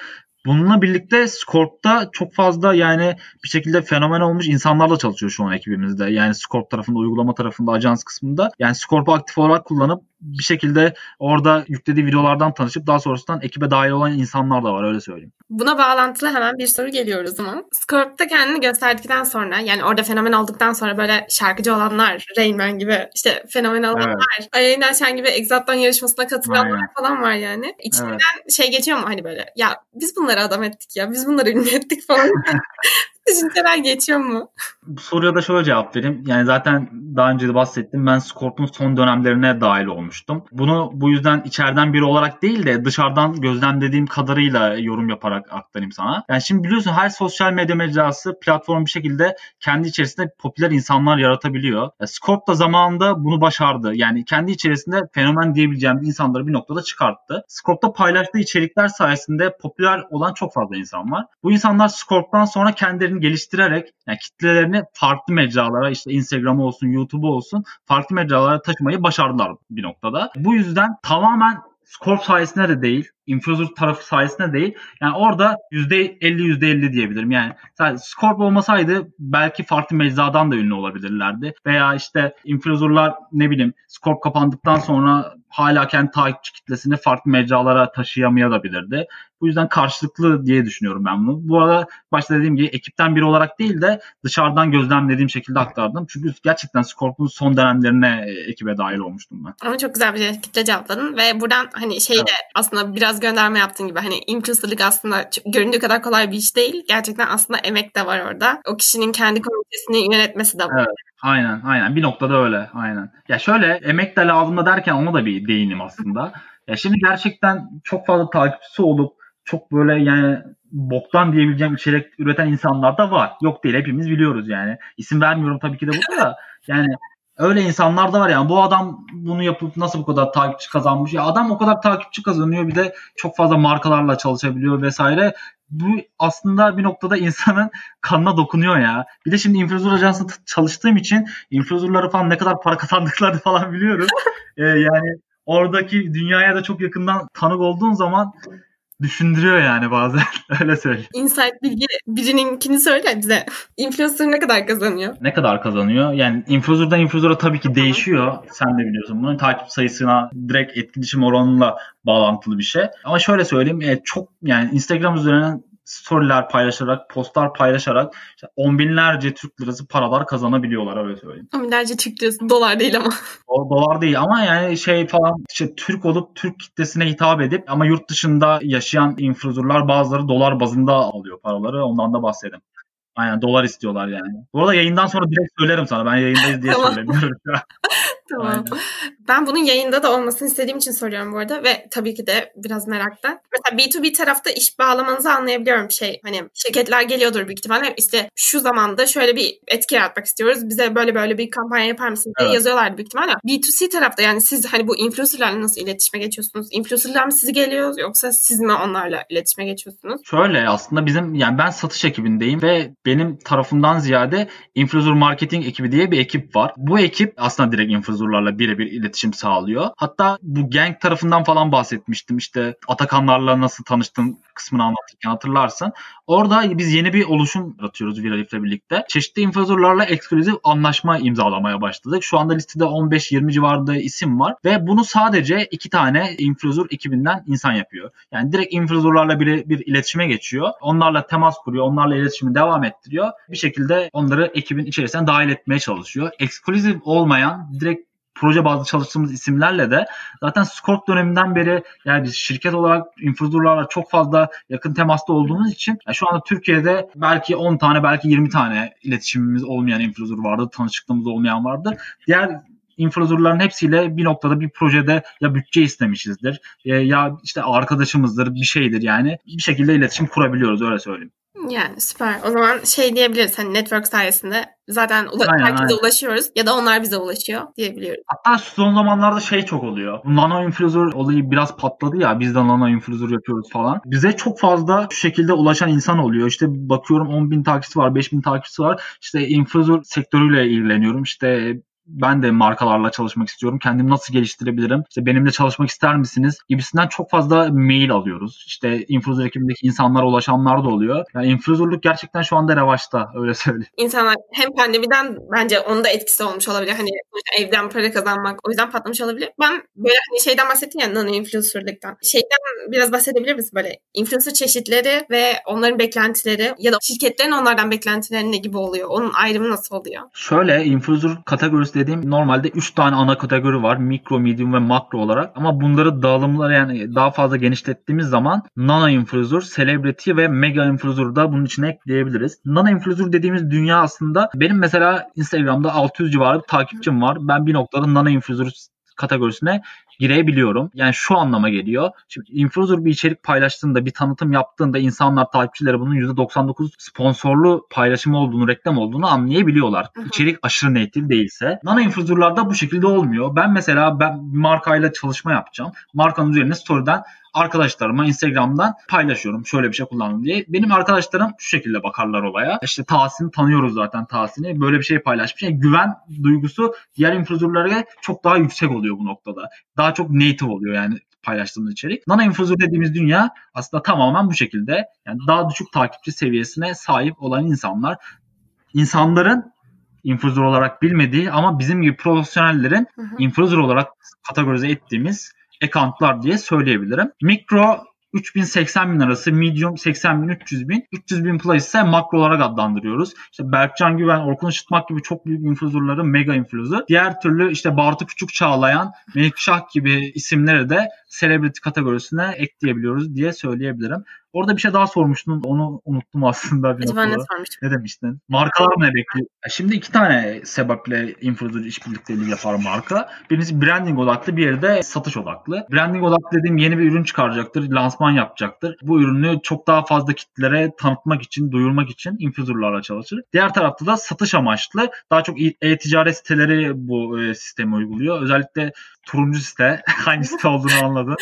Bununla birlikte Scorp'ta çok fazla yani bir şekilde fenomen olmuş insanlarla çalışıyor şu an ekibimizde. Yani Scorp tarafında, uygulama tarafında, ajans kısmında. Yani Scorp'u aktif olarak kullanıp bir şekilde orada yüklediği videolardan tanışıp daha sonrasında ekibe dahil olan insanlar da var öyle söyleyeyim. Buna bağlantılı hemen bir soru geliyor o zaman. Scorp'ta kendini gösterdikten sonra yani orada fenomen olduktan sonra böyle şarkıcı olanlar, Rain Man gibi işte fenomen olanlar, evet. Aleyna Şen gibi Exat'tan yarışmasına katılanlar Aynen. *laughs* falan var yani. İçinden evet. şey geçiyor mu hani böyle ya biz bunları adam ettik ya biz bunları ünlü ettik falan. *laughs* Düşünceler geçiyor mu? Bu soruya da şöyle cevap vereyim. Yani zaten daha önce de bahsettim. Ben Scorp'un son dönemlerine dahil olmuştum. Bunu bu yüzden içeriden biri olarak değil de dışarıdan gözlemlediğim kadarıyla yorum yaparak aktarayım sana. Yani şimdi biliyorsun her sosyal medya mecrası platform bir şekilde kendi içerisinde popüler insanlar yaratabiliyor. Scorp da zamanında bunu başardı. Yani kendi içerisinde fenomen diyebileceğimiz insanları bir noktada çıkarttı. Scorp'ta paylaştığı içerikler sayesinde popüler olan çok fazla insan var. Bu insanlar Scorp'tan sonra kendilerini kendilerini geliştirerek yani kitlelerini farklı mecralara işte Instagram olsun, YouTube olsun farklı mecralara taşımayı başardılar bir noktada. Bu yüzden tamamen Scorp sayesinde de değil, influencer tarafı sayesinde değil. Yani orada %50 %50 diyebilirim. Yani Scorp olmasaydı belki farklı mecradan da ünlü olabilirlerdi. Veya işte influencerlar ne bileyim Scorp kapandıktan sonra hala kendi takipçi kitlesini farklı mecralara taşıyamayabilirdi. Bu yüzden karşılıklı diye düşünüyorum ben bunu. Bu arada başta dediğim gibi ekipten biri olarak değil de dışarıdan gözlemlediğim şekilde aktardım. Çünkü gerçekten Scorp'un son dönemlerine e, ekibe dahil olmuştum ben. Ama çok güzel bir şekilde cevapladın ve buradan hani şey de evet. aslında biraz gönderme yaptığın gibi hani influencerlık aslında göründüğü kadar kolay bir iş değil. Gerçekten aslında emek de var orada. O kişinin kendi komitesini yönetmesi de var. Evet. Aynen aynen bir noktada öyle aynen. Ya şöyle emek de lazım da derken ona da bir değinim aslında. Ya şimdi gerçekten çok fazla takipçisi olup çok böyle yani boktan diyebileceğim içerik üreten insanlar da var. Yok değil hepimiz biliyoruz yani. İsim vermiyorum tabii ki de burada da yani Öyle insanlar da var yani bu adam bunu yapıp nasıl bu kadar takipçi kazanmış? Ya adam o kadar takipçi kazanıyor bir de çok fazla markalarla çalışabiliyor vesaire. Bu aslında bir noktada insanın *laughs* kanına dokunuyor ya. Bir de şimdi influencer ajansında çalıştığım için influencerları falan ne kadar para kazandıklarını *laughs* falan biliyorum. *laughs* ee, yani oradaki dünyaya da çok yakından tanık olduğun zaman düşündürüyor yani bazen. *laughs* Öyle söyleyeyim. Insight bilgi birininkini söyle bize. Influencer ne kadar kazanıyor? Ne kadar kazanıyor? Yani influencer'dan influencer'a tabii ki değişiyor. Sen de biliyorsun bunun takip sayısına direkt etkileşim oranıyla bağlantılı bir şey. Ama şöyle söyleyeyim e, çok yani Instagram üzerinden storyler paylaşarak, postlar paylaşarak işte on binlerce Türk lirası paralar kazanabiliyorlar öyle söyleyeyim. On binlerce Türk lirası dolar değil ama. O dolar değil ama yani şey falan işte Türk olup Türk kitlesine hitap edip ama yurt dışında yaşayan influencerlar bazıları dolar bazında alıyor paraları ondan da bahsedeyim. Aynen dolar istiyorlar yani. Bu arada yayından sonra direkt söylerim sana. Ben yayındayız diye Tamam. söylemiyorum. *laughs* Tamam. Aynen. Ben bunun yayında da olmasını istediğim için soruyorum bu arada ve tabii ki de biraz meraktan. Mesela B2B tarafta iş bağlamanızı anlayabiliyorum şey hani şirketler geliyordur büyük ihtimalle işte şu zamanda şöyle bir etki yaratmak istiyoruz bize böyle böyle bir kampanya yapar mısın diye Evet. yazıyorlar büyük ihtimalle. B2C tarafta yani siz hani bu influencerlarla nasıl iletişime geçiyorsunuz? Influencerlar mı sizi geliyor yoksa siz mi onlarla iletişime geçiyorsunuz? Şöyle aslında bizim yani ben satış ekibindeyim ve benim tarafımdan ziyade influencer marketing ekibi diye bir ekip var. Bu ekip aslında direkt influencerlarla birebir iletişim sağlıyor. Hatta bu gang tarafından falan bahsetmiştim. İşte Atakanlarla nasıl tanıştığım kısmını anlatırken hatırlarsın. Orada biz yeni bir oluşum yaratıyoruz Viralif'le birlikte. Çeşitli influencerlarla ekskluzif anlaşma imzalamaya başladık. Şu anda listede 15-20 civarında isim var ve bunu sadece iki tane influencer ekibinden insan yapıyor. Yani direkt influencerlarla bir, bir iletişime geçiyor. Onlarla temas kuruyor, onlarla iletişimi devam ettiriyor. Bir şekilde onları ekibin içerisine dahil etmeye çalışıyor. Ekskluzif olmayan direkt proje bazlı çalıştığımız isimlerle de zaten Scorp döneminden beri yani biz şirket olarak influencerlarla çok fazla yakın temasta olduğumuz için yani şu anda Türkiye'de belki 10 tane belki 20 tane iletişimimiz olmayan influencer vardı, tanışıklığımız olmayan vardı. Diğer influencerların hepsiyle bir noktada bir projede ya bütçe istemişizdir e, ya işte arkadaşımızdır bir şeydir yani bir şekilde iletişim kurabiliyoruz öyle söyleyeyim. Yani süper. O zaman şey diyebiliriz hani network sayesinde zaten ula- Aynen, herkese aynen. ulaşıyoruz ya da onlar bize ulaşıyor diyebiliyoruz. Hatta son zamanlarda şey çok oluyor. Nano influencer olayı biraz patladı ya. Biz de nano influencer yapıyoruz falan. Bize çok fazla şu şekilde ulaşan insan oluyor. İşte bakıyorum 10 bin takipçisi var, 5 bin takipçisi var. İşte influencer sektörüyle ilgileniyorum. İşte ben de markalarla çalışmak istiyorum. Kendimi nasıl geliştirebilirim? İşte benimle çalışmak ister misiniz? Gibisinden çok fazla mail alıyoruz. İşte influencer ekibindeki insanlara ulaşanlar da oluyor. Yani influencerlık gerçekten şu anda revaçta *laughs* öyle söyleyeyim. İnsanlar hem pandemiden bence onun da etkisi olmuş olabilir. Hani evden para kazanmak o yüzden patlamış olabilir. Ben böyle hani şeyden bahsettim ya nano influencerlıktan. Şeyden biraz bahsedebilir misin böyle influencer çeşitleri ve onların beklentileri ya da şirketlerin onlardan beklentileri ne gibi oluyor? Onun ayrımı nasıl oluyor? Şöyle influencer kategorisi dediğim normalde 3 tane ana kategori var. Mikro, medium ve makro olarak. Ama bunları dağılımları yani daha fazla genişlettiğimiz zaman nano influencer, celebrity ve mega influencer da bunun içine ekleyebiliriz. Nano influencer dediğimiz dünya aslında benim mesela Instagram'da 600 civarı bir takipçim var. Ben bir noktada nano influencer kategorisine girebiliyorum. Yani şu anlama geliyor. Şimdi influencer bir içerik paylaştığında, bir tanıtım yaptığında insanlar takipçileri bunun %99 sponsorlu paylaşım olduğunu, reklam olduğunu anlayabiliyorlar. İçerik aşırı native değilse. Nano influencerlarda bu şekilde olmuyor. Ben mesela ben bir markayla çalışma yapacağım. Markanın üzerine story'den arkadaşlarıma Instagram'dan paylaşıyorum. Şöyle bir şey kullandım diye. Benim arkadaşlarım şu şekilde bakarlar olaya. İşte Tahsin'i tanıyoruz zaten Tahsin'i. Böyle bir şey paylaşmış. Yani güven duygusu diğer influencerlara çok daha yüksek oluyor bu noktada. Daha çok native oluyor yani paylaştığımız içerik. Nano influencer dediğimiz dünya aslında tamamen bu şekilde. Yani daha düşük takipçi seviyesine sahip olan insanlar. insanların influencer olarak bilmediği ama bizim gibi profesyonellerin Hı hı. influencer olarak kategorize ettiğimiz accountlar diye söyleyebilirim. Mikro 3080 bin arası, medium 80 bin, 300 bin, 300 bin plus ise makro olarak adlandırıyoruz. İşte Berkcan Güven, Orkun Işıtmak gibi çok büyük influencerları mega influencer. Diğer türlü işte Bartu Küçük Çağlayan, Melik Şah gibi isimleri de celebrity kategorisine ekleyebiliyoruz diye söyleyebilirim. Orada bir şey daha sormuştun. Onu unuttum aslında bir Acaba ne sormuştum? Ne demiştin? Markalar ne bekliyor? Şimdi iki tane sebeple influencer işbirlikteliği yapar marka. Birincisi branding odaklı, bir de satış odaklı. Branding odaklı dediğim yeni bir ürün çıkaracaktır, lansman yapacaktır. Bu ürünü çok daha fazla kitlere tanıtmak için, duyurmak için influencerlarla çalışır. Diğer tarafta da satış amaçlı daha çok e-ticaret siteleri bu e, sistemi uyguluyor. Özellikle turuncu site, *laughs* hangi site olduğunu anladım.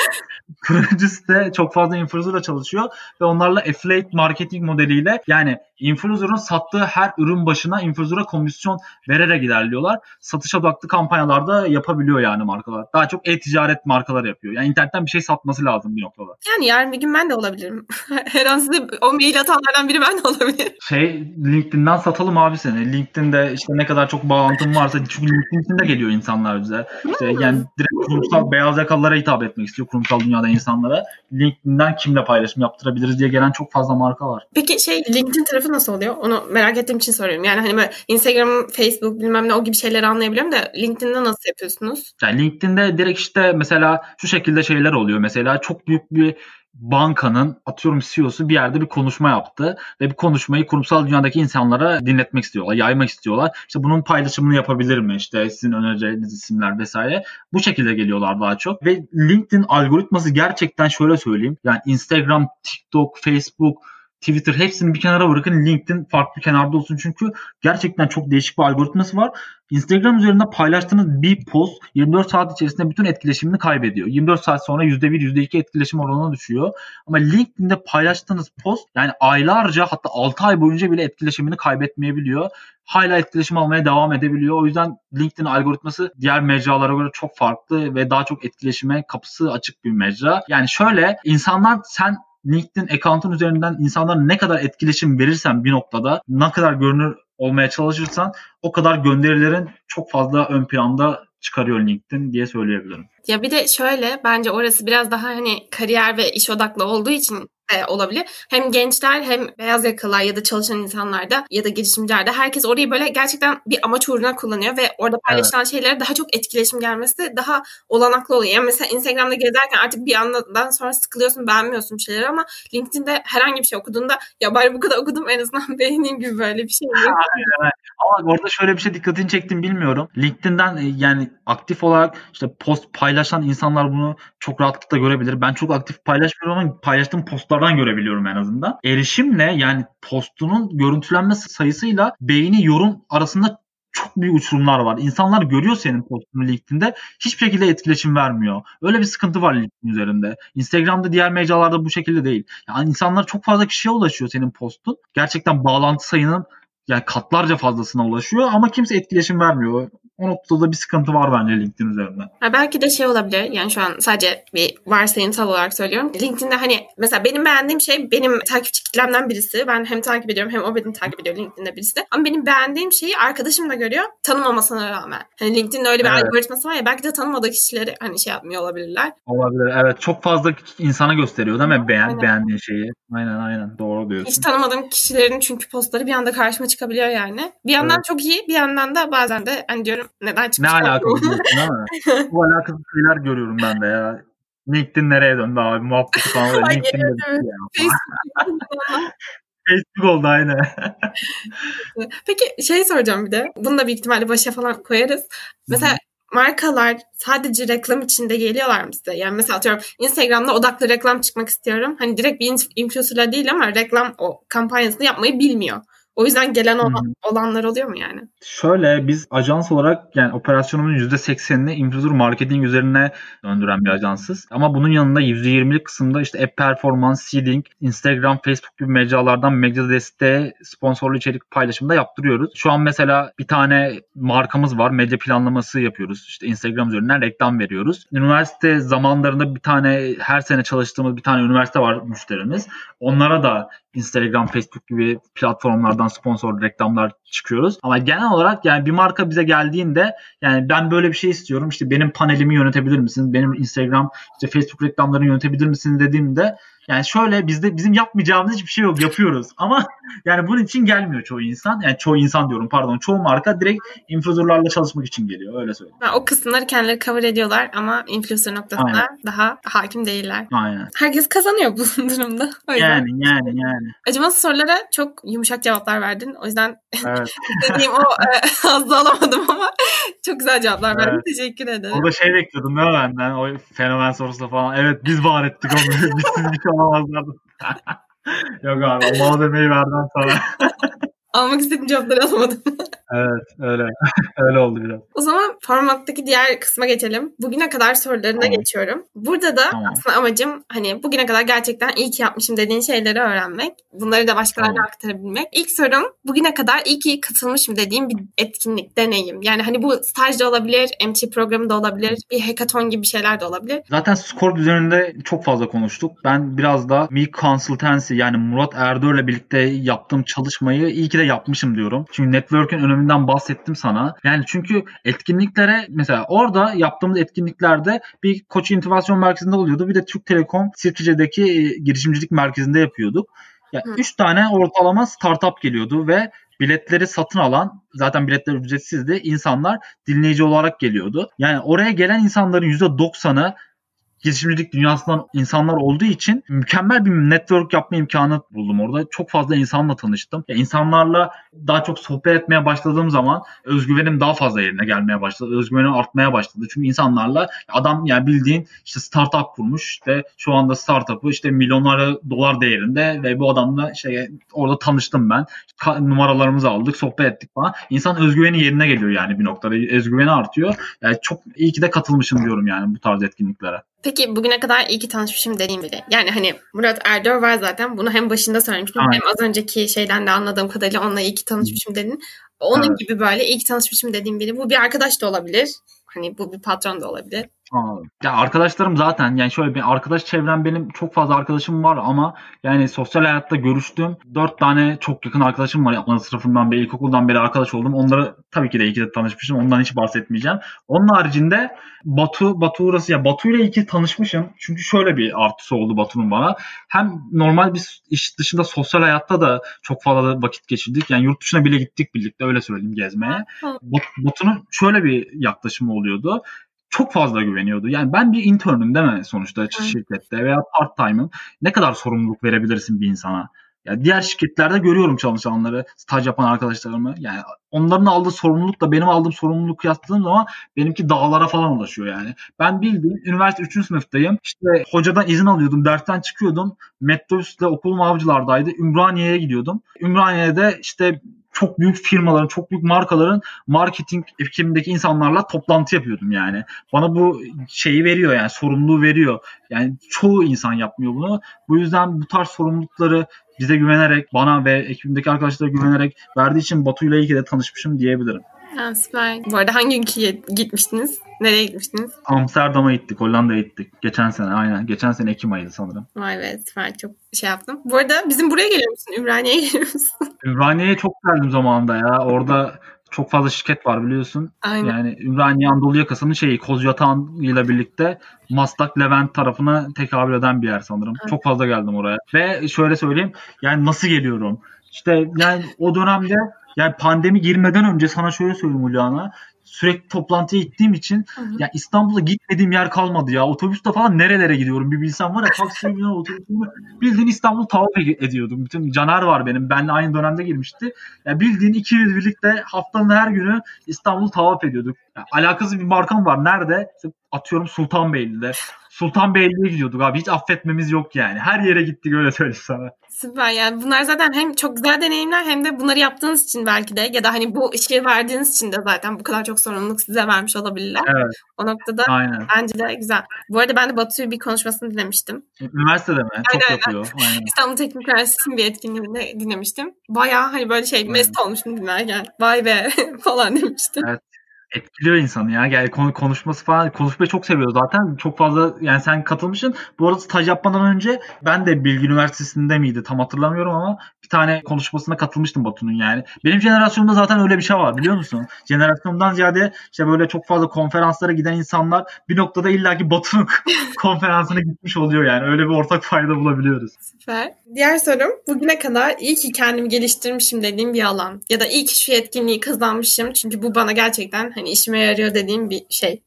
turuncu site çok fazla influencerla çalışıyor ve onlarla affiliate marketing modeliyle yani influencer'ın sattığı her ürün başına influencer'a komisyon vererek ilerliyorlar. Satış odaklı kampanyalarda yapabiliyor yani markalar. Daha çok e-ticaret markalar yapıyor. Yani internetten bir şey satması lazım bir noktada. Yani yarın bir gün ben de olabilirim. *laughs* Her an size o mail atanlardan biri ben de olabilirim. Şey LinkedIn'den satalım abi seni. LinkedIn'de işte ne kadar çok bağlantın varsa çünkü LinkedIn geliyor insanlar bize. İşte yani direkt kurumsal beyaz yakalılara hitap etmek istiyor kurumsal dünyada insanlara. LinkedIn'den kimle paylaşım yaptırabiliriz diye gelen çok fazla marka var. Peki şey LinkedIn tarafı nasıl oluyor? Onu merak ettiğim için soruyorum. Yani hani böyle Instagram, Facebook bilmem ne o gibi şeyleri anlayabiliyorum da LinkedIn'de nasıl yapıyorsunuz? Yani LinkedIn'de direkt işte mesela şu şekilde şeyler oluyor. Mesela çok büyük bir bankanın atıyorum CEO'su bir yerde bir konuşma yaptı ve bu konuşmayı kurumsal dünyadaki insanlara dinletmek istiyorlar, yaymak istiyorlar. İşte bunun paylaşımını yapabilir mi? İşte sizin önereceğiniz isimler vesaire. Bu şekilde geliyorlar daha çok. Ve LinkedIn algoritması gerçekten şöyle söyleyeyim. Yani Instagram, TikTok, Facebook, Twitter hepsini bir kenara bırakın LinkedIn farklı kenarda olsun çünkü gerçekten çok değişik bir algoritması var. Instagram üzerinde paylaştığınız bir post 24 saat içerisinde bütün etkileşimini kaybediyor. 24 saat sonra %1 %2 etkileşim oranına düşüyor. Ama LinkedIn'de paylaştığınız post yani aylarca hatta 6 ay boyunca bile etkileşimini kaybetmeyebiliyor. Hala etkileşim almaya devam edebiliyor. O yüzden LinkedIn algoritması diğer mecralara göre çok farklı ve daha çok etkileşime kapısı açık bir mecra. Yani şöyle insanlar sen LinkedIn account'un üzerinden insanlara ne kadar etkileşim verirsen bir noktada ne kadar görünür olmaya çalışırsan o kadar gönderilerin çok fazla ön planda çıkarıyor LinkedIn diye söyleyebilirim. Ya bir de şöyle bence orası biraz daha hani kariyer ve iş odaklı olduğu için de olabilir. Hem gençler hem beyaz yakalılar ya da çalışan insanlarda ya da girişimcilerde herkes orayı böyle gerçekten bir amaç uğruna kullanıyor ve orada paylaşılan şeylere daha çok etkileşim gelmesi daha olanaklı oluyor. Yani mesela Instagram'da gezerken artık bir andan sonra sıkılıyorsun, beğenmiyorsun bir şeyleri ama LinkedIn'de herhangi bir şey okuduğunda ya bari bu kadar okudum en azından *laughs* beğeneyim gibi böyle bir şey. Ama orada şöyle bir şey dikkatini çektim bilmiyorum. LinkedIn'den e, yani aktif olarak işte post paylaşan insanlar bunu çok rahatlıkla görebilir. Ben çok aktif paylaşmıyorum ama paylaştığım postlardan görebiliyorum en azından. Erişimle yani postunun görüntülenme sayısıyla beğeni yorum arasında çok büyük uçurumlar var. İnsanlar görüyor senin postunu LinkedIn'de hiçbir şekilde etkileşim vermiyor. Öyle bir sıkıntı var LinkedIn üzerinde. Instagram'da diğer mecralarda bu şekilde değil. Yani insanlar çok fazla kişiye ulaşıyor senin postun. Gerçekten bağlantı sayının yani katlarca fazlasına ulaşıyor ama kimse etkileşim vermiyor. O noktada bir sıkıntı var bence LinkedIn üzerinde. Ha, belki de şey olabilir yani şu an sadece bir varsayımsal olarak söylüyorum. LinkedIn'de hani mesela benim beğendiğim şey benim takipçi kitlemden birisi. Ben hem takip ediyorum hem o beni takip ediyor LinkedIn'de birisi. Ama benim beğendiğim şeyi arkadaşım da görüyor tanımamasına rağmen. Hani LinkedIn'de öyle bir Evet. algoritması var ya belki de tanımadığı kişileri hani şey yapmıyor olabilirler. Olabilir. Evet çok fazla insana gösteriyor değil mi beğen, Aynen. beğendiğin şeyi. Aynen aynen doğru Hiç diyorsun. tanımadığım kişilerin çünkü postları bir anda karşıma çıkabiliyor yani. Bir yandan Evet. çok iyi bir yandan da bazen de hani diyorum neden Ne çıkmış alakalı diyorsun mi? *laughs* Bu alakasız şeyler görüyorum ben de ya. LinkedIn nereye döndü abi? Muhabbeti falan. LinkedIn evet. Facebook. Oldu aynen. *laughs* Peki şey soracağım bir de. Bunu da büyük ihtimalle başa falan koyarız. Mesela markalar sadece reklam içinde geliyorlar mı size? Yani mesela atıyorum Instagram'da odaklı reklam çıkmak istiyorum. Hani direkt bir inf- influencer'la değil ama reklam o kampanyasını yapmayı bilmiyor. O yüzden gelen olan, olanlar oluyor mu yani? Şöyle biz ajans olarak yani operasyonumuzun %80'ini influencer marketing üzerine döndüren bir ajansız. Ama bunun yanında %20'lik kısımda işte app performance, seeding, Instagram, Facebook gibi mecralardan medya desteği, sponsorlu içerik paylaşımı da yaptırıyoruz. Şu an mesela bir tane markamız var. Medya planlaması yapıyoruz. İşte Instagram üzerinden reklam veriyoruz. Üniversite zamanlarında bir tane her sene çalıştığımız bir tane üniversite var müşterimiz. Onlara da Instagram, Facebook gibi platformlardan sponsor reklamlar çıkıyoruz. Ama genel olarak yani bir marka bize geldiğinde yani ben böyle bir şey istiyorum. İşte benim panelimi yönetebilir misin? Benim Instagram, işte Facebook reklamlarını yönetebilir misin dediğimde Yani şöyle bizde bizim yapmayacağımız hiçbir şey yok yapıyoruz ama *laughs* yani bunun için gelmiyor çoğu insan. Yani çoğu insan diyorum pardon çoğu marka direkt influencerlarla çalışmak için geliyor öyle söyleyeyim. Ha, o kısımları kendileri cover ediyorlar ama influencer noktasında Aynen. daha hakim değiller. Aynen. Herkes kazanıyor bu *laughs* durumda. O yüzden. Yani yani yani. Acımasız sorulara çok yumuşak cevaplar verdin. O yüzden Evet. *laughs* dediğim o e, hazzı alamadım ama çok güzel cevaplar verdin. Evet. Teşekkür ederim. Orada şey bekliyordum değil mi benden? O fenomen sorusu falan. Evet biz var ettik onu. biz siz bir şey olamazlardı. Yok abi o malzemeyi verdim sana. *laughs* Almak istediğim cevapları alamadım. *laughs* Evet öyle. *laughs* öyle oldu biraz. O zaman formattaki diğer kısma geçelim. Bugüne kadar sorularına Tamam. geçiyorum. Burada da Tamam. aslında amacım hani bugüne kadar gerçekten iyi ki yapmışım dediğin şeyleri öğrenmek. Bunları da başkalarına Tamam. aktarabilmek. İlk sorum bugüne kadar iyi ki katılmışım dediğim bir etkinlik, deneyim. Yani hani bu staj da olabilir, MT programı da olabilir, bir hackathon gibi şeyler de olabilir. Zaten Scorp üzerinde çok fazla konuştuk. Ben biraz da Mi Consultancy yani Murat Erdör'le birlikte yaptığım çalışmayı iyi ki de yapmışım diyorum. Çünkü network'ün öneminden bahsettim sana. Yani çünkü etkinliklere mesela orada yaptığımız etkinliklerde bir Koç İnnovasyon Merkezi'nde oluyordu. Bir de Türk Telekom Sirkeci'deki e, girişimcilik merkezinde yapıyorduk. Ya Hı. 3 tane ortalama startup geliyordu ve biletleri satın alan zaten biletler ücretsizdi. insanlar dinleyici olarak geliyordu. Yani oraya gelen insanların %90'ı girişimcilik dünyasından insanlar olduğu için mükemmel bir network yapma imkanı buldum orada. Çok fazla insanla tanıştım. Ya insanlarla daha çok sohbet etmeye başladığım zaman özgüvenim daha fazla yerine gelmeye başladı. Özgüvenim artmaya başladı. Çünkü insanlarla adam yani bildiğin işte startup kurmuş. işte şu anda startup'ı işte milyonlarca dolar değerinde ve bu adamla şey orada tanıştım ben. Numaralarımızı aldık, sohbet ettik falan. İnsan özgüveni yerine geliyor yani bir noktada. Özgüveni artıyor. Yani çok iyi ki de katılmışım diyorum yani bu tarz etkinliklere. Peki bugüne kadar iyi ki tanışmışım dediğim biri. Yani hani Murat Erdör var zaten. Bunu hem başında söylemiştim Aynen. hem az önceki şeyden de anladığım kadarıyla onunla iyi ki tanışmışım dedin. Onun Evet. gibi böyle iyi ki tanışmışım dediğim biri. Bu bir arkadaş da olabilir. Hani bu bir patron da olabilir. Anladım. Ya arkadaşlarım zaten yani şöyle bir arkadaş çevrem benim çok fazla arkadaşım var ama yani sosyal hayatta görüştüğüm dört tane çok yakın arkadaşım var. Ana sınıfından beri, ilkokuldan beri arkadaş oldum. Onları tabii ki de iyi ki de tanışmışım. Ondan hiç bahsetmeyeceğim. Onun haricinde Batu, Batu uğrası ya Batu ile iyi ki tanışmışım. Çünkü şöyle bir artısı oldu Batu'nun bana. Hem normal bir iş dışında sosyal hayatta da çok fazla vakit geçirdik. Yani yurt dışına bile gittik birlikte öyle söyleyeyim gezmeye. Batu'nun şöyle bir yaklaşımı oluyordu çok fazla güveniyordu. Yani ben bir internüm değil mi sonuçta Hı. şirkette veya part time'ım. Ne kadar sorumluluk verebilirsin bir insana? Ya diğer şirketlerde görüyorum çalışanları, staj yapan arkadaşlarımı. Yani onların aldığı sorumlulukla benim aldığım sorumluluğu kıyasladığım zaman benimki dağlara falan ulaşıyor yani. Ben bildiğin üniversite 3. sınıftayım. İşte hocadan izin alıyordum, dersten çıkıyordum. Metrobüsle okulum avcılardaydı. Ümraniye'ye gidiyordum. Ümraniye'de işte çok büyük firmaların, çok büyük markaların marketing ekibindeki insanlarla toplantı yapıyordum yani. Bana bu şeyi veriyor yani sorumluluğu veriyor. Yani çoğu insan yapmıyor bunu. Bu yüzden bu tarz sorumlulukları bize güvenerek, bana ve ekibimdeki arkadaşlara güvenerek verdiği için Batu ile iyi ki de tanışmışım diyebilirim. Ha, süper. Bu arada hangi ülkeye gitmiştiniz? Nereye gitmiştiniz? Amsterdam'a gittik, Hollanda'ya gittik. Geçen sene aynen. Geçen sene Ekim ayıydı sanırım. Vay be süper çok şey yaptım. Bu arada bizim buraya geliyor musun? Ümraniye'ye geliyor musun? *laughs* Ümraniye'ye çok geldim zamanında ya. Orada çok fazla şirket var biliyorsun. Aynen. Yani Ümraniye Anadolu yakasının şeyi Kozyatağan ile birlikte Maslak Levent tarafına tekabül eden bir yer sanırım. Evet. Çok fazla geldim oraya. Ve şöyle söyleyeyim yani nasıl geliyorum? İşte yani o dönemde yani pandemi girmeden önce sana şöyle söyleyeyim Ulyana. Sürekli toplantıya gittiğim için Hı hı. ya İstanbul'a gitmediğim yer kalmadı ya. Otobüste falan nerelere gidiyorum bir bilsem var ya *laughs* taksiye binen otobüsümü bildiğin İstanbul tavaf ediyordum. Bütün Caner var benim. Benle aynı dönemde girmişti. Ya bildiğin ikimiz birlikte haftanın her günü İstanbul tavaf ediyorduk. Ya alakasız bir markam var. Nerede? İşte atıyorum Sultanbeyli'de. *laughs* Sultanbeyli'ye gidiyorduk abi. Hiç affetmemiz yok yani. Her yere gittik öyle söyleyeyim sana. Süper yani bunlar zaten hem çok güzel deneyimler hem de bunları yaptığınız için belki de ya da hani bu işi verdiğiniz için de zaten bu kadar çok sorumluluk size vermiş olabilirler. Evet. O noktada Aynen. bence de güzel. Bu arada ben de Batu'yu bir konuşmasını dinlemiştim. Üniversitede mi? Çok Aynen, yapıyor. Aynen. İstanbul Teknik Üniversitesi'nin bir etkinliğinde dinlemiştim. Bayağı hani böyle şey Aynen. mest olmuştum dinlerken. Vay be *laughs* falan demiştim. Evet. Etkiliyor insanı ya. Yani konu konuşması falan konuşmayı çok seviyor zaten. Çok fazla yani sen katılmışsın. Bu arada staj yapmadan önce ben de Bilgi Üniversitesi'nde miydi tam hatırlamıyorum ama bir tane konuşmasına katılmıştım Batu'nun yani. Benim jenerasyonumda zaten öyle bir şey var biliyor musun? Jenerasyonumdan ziyade işte böyle çok fazla konferanslara giden insanlar bir noktada illaki Batu'nun *laughs* konferansına gitmiş oluyor yani. Öyle bir ortak fayda bulabiliyoruz. Süper. Diğer sorum bugüne kadar iyi ki kendimi geliştirmişim dediğim bir alan ya da iyi ki şu yetkinliği kazanmışım çünkü bu bana gerçekten hani işime yarıyor dediğim bir şey.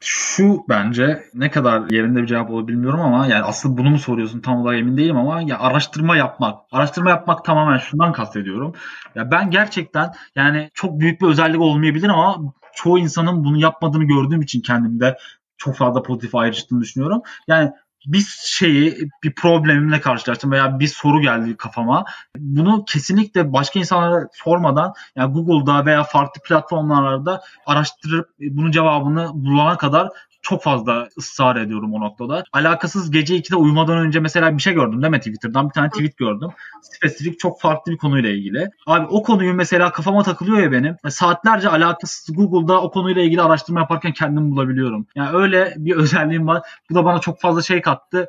Şu bence ne kadar yerinde bir cevap olur bilmiyorum ama yani aslında bunu mu soruyorsun tam olarak emin değilim ama ya araştırma yapmak. Araştırma yapmak tamamen şundan kastediyorum. Ya ben gerçekten yani çok büyük bir özellik olmayabilir ama çoğu insanın bunu yapmadığını gördüğüm için kendimde çok fazla pozitif ayrıştığını düşünüyorum. Yani bir şeyi bir problemimle karşılaştım veya bir soru geldi kafama. Bunu kesinlikle başka insanlara sormadan yani Google'da veya farklı platformlarda araştırıp bunun cevabını bulana kadar çok fazla ısrar ediyorum o noktada. Alakasız gece 2'de uyumadan önce mesela bir şey gördüm değil mi Twitter'dan? Bir tane tweet gördüm. Spesifik çok farklı bir konuyla ilgili. Abi o konuyu mesela kafama takılıyor ya benim. Saatlerce alakasız Google'da o konuyla ilgili araştırma yaparken kendimi bulabiliyorum. Yani öyle bir *laughs* özelliğim var. Bu da bana çok fazla şey kattı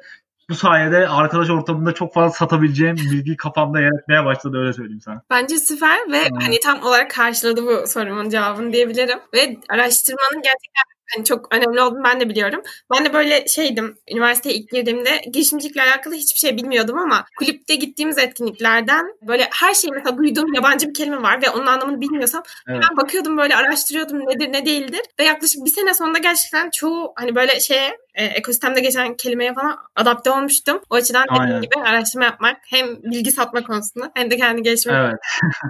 bu sayede arkadaş ortamında çok fazla satabileceğim bilgi kafamda yer etmeye başladı öyle söyleyeyim sana. Bence süper ve hmm. hani tam olarak karşıladı bu sorumun cevabını diyebilirim. Ve araştırmanın gerçekten hani çok önemli olduğunu ben de biliyorum. Ben de böyle şeydim üniversiteye ilk girdiğimde girişimcilikle alakalı hiçbir şey bilmiyordum ama kulüpte gittiğimiz etkinliklerden böyle her şeyi mesela duyduğum yabancı bir kelime var ve onun anlamını bilmiyorsam evet. ben bakıyordum böyle araştırıyordum nedir ne değildir ve yaklaşık bir sene sonunda gerçekten çoğu hani böyle şeye e, ekosistemde geçen kelimeye falan adapte olmuştum. O açıdan dediğim gibi araştırma yapmak hem bilgi satma konusunda hem de kendi gelişmek. Evet.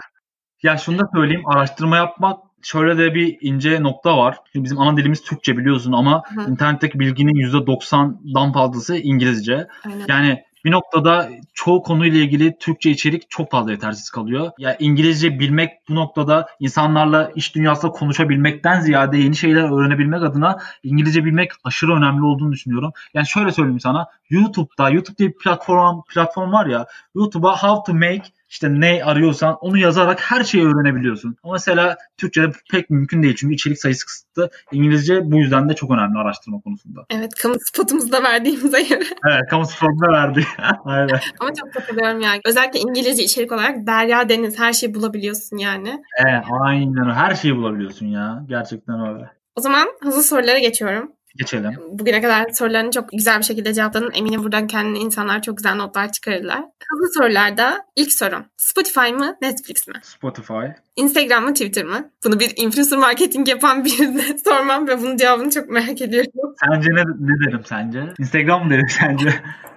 *laughs* ya şunu da söyleyeyim araştırma yapmak şöyle de bir ince nokta var. Şimdi bizim ana dilimiz Türkçe biliyorsun ama Hı. internetteki bilginin %90'dan fazlası İngilizce. Aynen. Yani bir noktada çoğu konuyla ilgili Türkçe içerik çok fazla yetersiz kalıyor. Ya yani İngilizce bilmek bu noktada insanlarla iş dünyasında konuşabilmekten ziyade yeni şeyler öğrenebilmek adına İngilizce bilmek aşırı önemli olduğunu düşünüyorum. Yani şöyle söyleyeyim sana. YouTube'da, YouTube diye bir platform platform var ya. YouTube'a how to make işte ne arıyorsan onu yazarak her şeyi öğrenebiliyorsun. Ama mesela Türkçe'de pek mümkün değil çünkü içerik sayısı kısıtlı. İngilizce bu yüzden de çok önemli araştırma konusunda. Evet kamu spotumuzu da verdiğimize göre. *laughs* evet kamu spotunu da verdi. *laughs* Aynen. Ama çok katılıyorum yani. Özellikle İngilizce içerik olarak derya deniz her şeyi bulabiliyorsun yani. Evet aynen her şeyi bulabiliyorsun ya. Gerçekten öyle. O zaman hızlı sorulara geçiyorum. Geçelim. Bugüne kadar sorularını çok güzel bir şekilde cevapladın. Eminim buradan kendine insanlar çok güzel notlar çıkarırlar. Hızlı sorularda ilk sorum. Spotify mı Netflix mi? Spotify. Instagram mı Twitter mı? Bunu bir influencer marketing yapan birine *laughs* sormam ve bunun cevabını çok merak ediyorum. Sence ne, ne derim sence? Instagram mı derim sence? *laughs*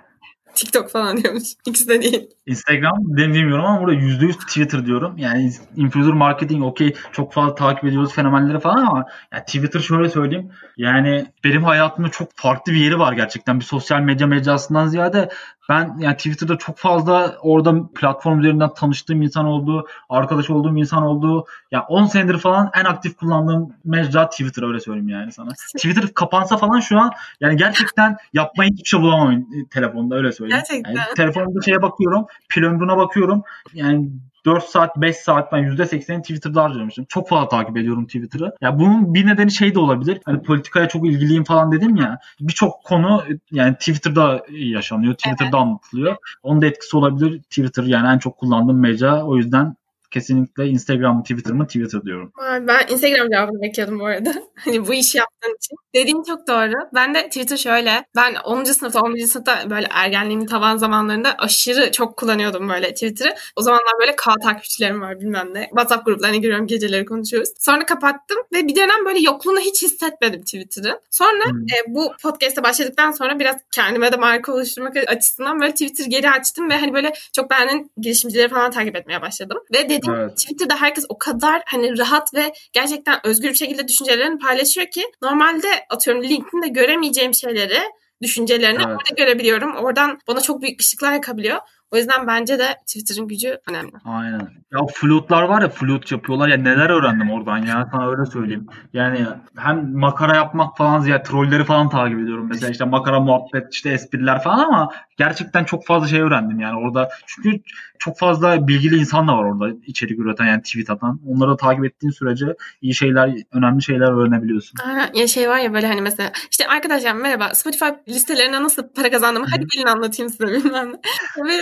TikTok falan diyormuş. *laughs* İkisi de değil. Instagram demiyorum ama burada %100 Twitter diyorum. Yani influencer marketing okey çok fazla takip ediyoruz fenomenleri falan ama yani Twitter şöyle söyleyeyim. Yani benim hayatımda çok farklı bir yeri var gerçekten. Bir sosyal medya mecrasından ziyade ben yani Twitter'da çok fazla orada platform üzerinden tanıştığım insan oldu, arkadaş olduğum insan oldu. Ya yani 10 senedir falan en aktif kullandığım mecra Twitter öyle söyleyeyim yani sana. *laughs* Twitter kapansa falan şu an yani gerçekten yapmayı hiçbir şey bulamam telefonda öyle söyleyeyim. Gerçekten. Yani telefonda şeye bakıyorum, pil ömrüne bakıyorum. Yani 4 saat 5 saat ben %80'ini Twitter'da harcamışım. Çok fazla takip ediyorum Twitter'ı. Ya bunun bir nedeni şey de olabilir. Hani politikaya çok ilgiliyim falan dedim ya. Birçok konu yani Twitter'da yaşanıyor. Twitter'da evet. anlatılıyor. Onun da etkisi olabilir. Twitter yani en çok kullandığım mecra. O yüzden kesinlikle Instagram mı Twitter mı Twitter diyorum. Ben Instagram cevabını bekliyordum bu arada. *laughs* Hani bu işi yaptığın için. Dediğin çok doğru. Ben de Twitter şöyle. Ben 10. sınıfta 11. sınıfta böyle ergenliğimin tavan zamanlarında aşırı çok kullanıyordum böyle Twitter'ı. O zamanlar böyle K takipçilerim var bilmem ne. WhatsApp gruplarına giriyorum geceleri konuşuyoruz. Sonra kapattım ve bir dönem böyle yokluğunu hiç hissetmedim Twitter'ı. Sonra hmm. e, bu podcast'e başladıktan sonra biraz kendime de marka oluşturmak açısından böyle Twitter geri açtım ve hani böyle çok beğenen girişimcileri falan takip etmeye başladım. Ve dediğim evet. Twitter'da herkes o kadar hani rahat ve gerçekten özgür bir şekilde düşüncelerini paylaşıyor ki normalde atıyorum LinkedIn'de göremeyeceğim şeyleri düşüncelerini evet. orada görebiliyorum. Oradan bana çok büyük ışıklar yakabiliyor. O yüzden bence de Twitter'ın gücü önemli. Aynen. Ya flutlar var ya flute yapıyorlar ya neler öğrendim oradan ya sana öyle söyleyeyim. Yani hem makara yapmak falan ziyade trolleri falan takip ediyorum. Mesela işte makara muhabbet işte espriler falan ama gerçekten çok fazla şey öğrendim yani orada. Çünkü çok fazla bilgili insan da var orada içerik üreten yani tweet atan. Onları da takip ettiğin sürece iyi şeyler, önemli şeyler öğrenebiliyorsun. Aynen. Ya şey var ya böyle hani mesela işte arkadaşlar merhaba Spotify listelerine nasıl para kazandım hadi gelin anlatayım size bilmem ne. *laughs* Ve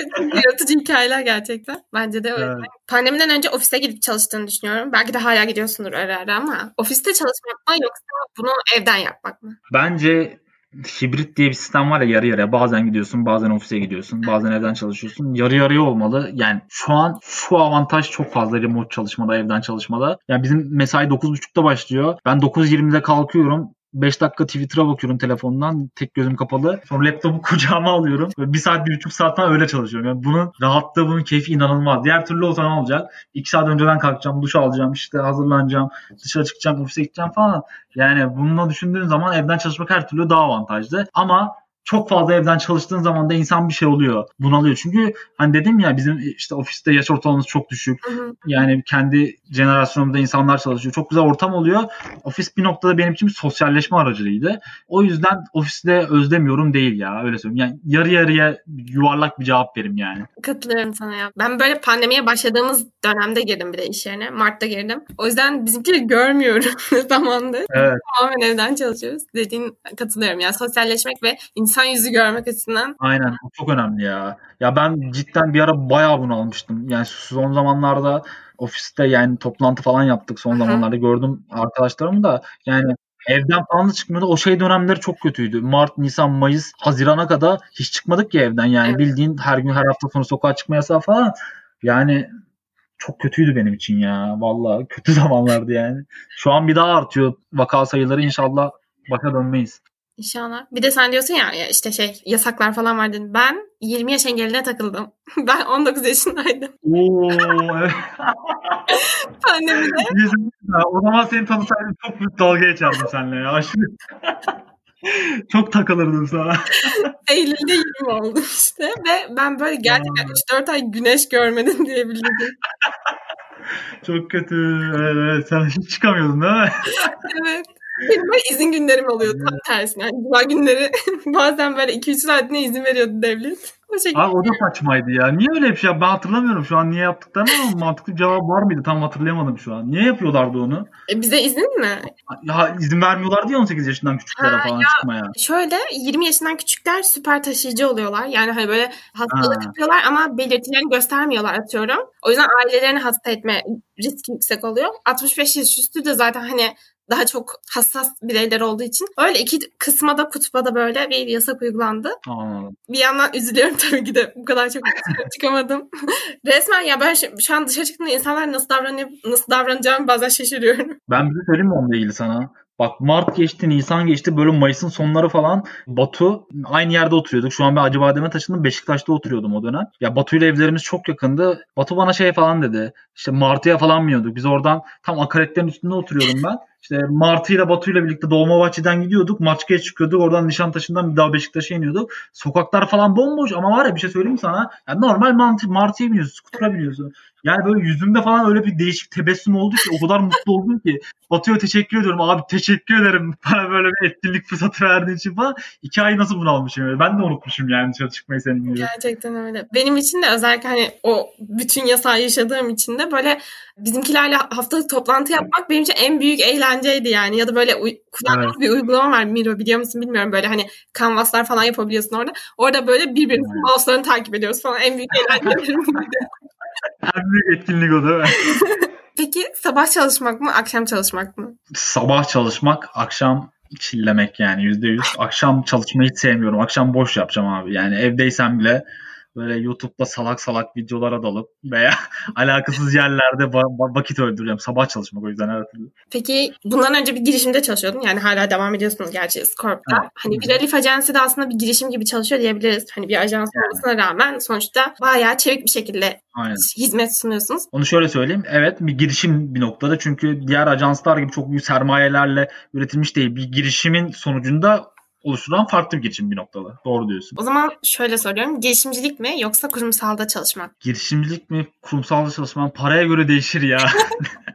yaratıcı hikayeler gerçekten. Bence de öyle. Evet. Pandemiden önce ofise gidip çalıştığını düşünüyorum. Belki de hala gidiyorsundur ara ara ama ofiste çalışmak mı yoksa bunu evden yapmak mı? Bence hibrit diye bir sistem var ya yarı yarıya. Bazen gidiyorsun, bazen ofise gidiyorsun, bazen evden çalışıyorsun. Yarı yarıya olmalı. Yani şu an şu avantaj çok fazla remote çalışmada, evden çalışmada. Yani bizim mesai 9.30'da başlıyor. Ben 9.20'de kalkıyorum. 5 dakika Twitter'a bakıyorum telefondan. Tek gözüm kapalı. Sonra laptopu *laughs* kucağıma alıyorum. Böyle bir saat, bir buçuk saat öyle çalışıyorum. Yani bunun rahatlığı, bunun keyfi inanılmaz. Diğer türlü olsa ne olacak? 2 saat önceden kalkacağım, duş alacağım, işte hazırlanacağım, dışarı çıkacağım, ofise gideceğim falan. Yani bununla düşündüğün zaman evden çalışmak her türlü daha avantajlı. Ama çok fazla evden çalıştığın zaman da insan bir şey oluyor. Bunalıyor. Çünkü hani dedim ya bizim işte ofiste yaş ortalamamız çok düşük. Hı hı. Yani kendi jenerasyonumda insanlar çalışıyor. Çok güzel ortam oluyor. Ofis bir noktada benim için bir sosyalleşme aracılığıydı. O yüzden ofiste özlemiyorum değil ya öyle söyleyeyim. Yani yarı yarıya yuvarlak bir cevap verim yani. Katılıyorum sana ya. Ben böyle pandemiye başladığımız dönemde girdim bir de iş yerine. Mart'ta girdim. O yüzden bizimkileri görmüyorum *laughs* zamanında. Evet. Tamamen evden çalışıyoruz. Dediğin katılıyorum. Yani sosyalleşmek ve insan yüzü görmek açısından. Aynen o çok önemli ya. Ya ben cidden bir ara bayağı bunu almıştım. Yani son zamanlarda ofiste yani toplantı falan yaptık son Hı hı. zamanlarda gördüm arkadaşlarım da yani evden falan da çıkmıyordu. O şey dönemleri çok kötüydü. Mart, Nisan, Mayıs, Haziran'a kadar hiç çıkmadık ki evden. Yani Evet. bildiğin her gün her hafta sonu sokağa çıkma yasağı falan. Yani çok kötüydü benim için ya. Vallahi kötü *laughs* zamanlardı yani. Şu an bir daha artıyor vaka sayıları inşallah başa dönmeyiz. İnşallah. Bir de sen diyorsun ya, ya işte şey yasaklar falan var dedin. Ben 20 yaş engeline takıldım. *laughs* Ben 19 yaşındaydım. *laughs* Oo. Pandemide. Ya, o zaman seni tanısaydım çok büyük dalga geçerdim seninle ya. Aşırı. *laughs* çok takılırdım sana. Eylül'de 20 oldum işte. Ve ben böyle gerçekten 3-4 ay güneş görmedim diyebilirim. Çok kötü. Evet. Sen hiç çıkamıyordun değil mi? Evet. Benim böyle izin günlerim oluyor tam tersine. Yani cuma günleri *laughs* bazen böyle 2-3 saatine izin veriyordu devlet. O şekilde. Abi o da saçmaydı ya. Niye öyle bir şey Ben hatırlamıyorum şu an niye yaptıklarını ama mantıklı bir cevap var mıydı? Tam hatırlayamadım şu an. Niye yapıyorlardı onu? E, bize izin mi? Ya izin vermiyorlardı ya 18 yaşından küçüklere Ha, falan çıkmaya. Şöyle 20 yaşından küçükler süper taşıyıcı oluyorlar. Yani hani böyle hastalık Ha. yapıyorlar ama belirtilerini göstermiyorlar atıyorum. O yüzden ailelerini hasta etme riski yüksek oluyor. 65 yaş üstü de zaten hani daha çok hassas bireyler olduğu için öyle iki kısma da kutba da böyle bir yasak uygulandı. Anladım. Bir yandan üzülüyorum *laughs* tabii ki de bu kadar çok çıkamadım. *laughs* Resmen ya ben şu, şu an dışarı çıktığımda insanlar nasıl davranıyor, nasıl davranacağımı bazen şaşırıyorum. *laughs* Ben bir şey söyleyeyim mi onunla ilgili sana? Bak Mart geçti, Nisan geçti. Böyle Mayıs'ın sonları falan Batu aynı yerde oturuyorduk. Şu an ben Acıbadem'e taşındım. Beşiktaş'ta oturuyordum o dönem. Ya Batu ile evlerimiz çok yakındı. Batu bana şey falan dedi. İşte Martı'ya falan mı yiyorduk? Biz oradan tam akaretlerin üstünde oturuyordum ben. İşte Martı ile Batu ile birlikte Dolmabahçe'den gidiyorduk. Maçka'ya çıkıyorduk. Oradan Nişantaşı'ndan bir daha Beşiktaş'a iniyorduk. Sokaklar falan bomboş ama var ya bir şey söyleyeyim sana. Yani normal Martı, Martı'ya biniyorsun. Skutura biniyorsun. Yani böyle yüzümde falan öyle bir değişik tebessüm oldu ki o kadar mutlu oldum ki. Batu'ya teşekkür ediyorum. Abi teşekkür ederim. *laughs* Bana böyle bir etkinlik fırsatı verdiğin için falan. İki ay nasıl bunu almışım. öyle. Ben de unutmuşum yani dışarı çıkmayı senin gibi. Gerçekten öyle. Benim için de özellikle hani o bütün yasağı yaşadığım için de böyle bizimkilerle haftalık toplantı yapmak benim için en büyük eğlenceydi yani. Ya da böyle kullandığımız bir uygulama var Miro biliyor musun bilmiyorum. Böyle hani kanvaslar falan yapabiliyorsun orada. Orada böyle birbirimizin Evet. mouse'larını takip ediyoruz falan. En büyük *laughs* eğlencelerim. En büyük etkinlik o değil mi? *laughs* Peki sabah çalışmak mı akşam çalışmak mı? Sabah çalışmak, akşam çillemek yani yüzde yüz. Akşam çalışmayı hiç sevmiyorum. Akşam boş yapacağım abi. Yani evdeysem bile böyle YouTube'da salak salak videolara dalıp veya *laughs* alakasız yerlerde va- va- vakit öldürüyorum. Sabah çalışmak o yüzden her türlü. Peki bundan önce bir girişimde çalışıyordun. Yani hala devam ediyorsunuz gerçi Scorp'ta. Evet. Hani bir Relief Ajansı da aslında bir girişim gibi çalışıyor diyebiliriz. Hani bir ajans olmasına rağmen sonuçta bayağı çevik bir şekilde Aynen. hizmet sunuyorsunuz. Onu şöyle söyleyeyim. Evet bir girişim bir noktada. Çünkü diğer ajanslar gibi çok büyük sermayelerle üretilmiş değil. Bir girişimin sonucunda oluşturan farklı bir girişim bir noktada. Doğru diyorsun. O zaman şöyle soruyorum. Girişimcilik mi yoksa kurumsalda çalışmak? Girişimcilik mi, kurumsalda çalışmak paraya göre değişir ya. *laughs*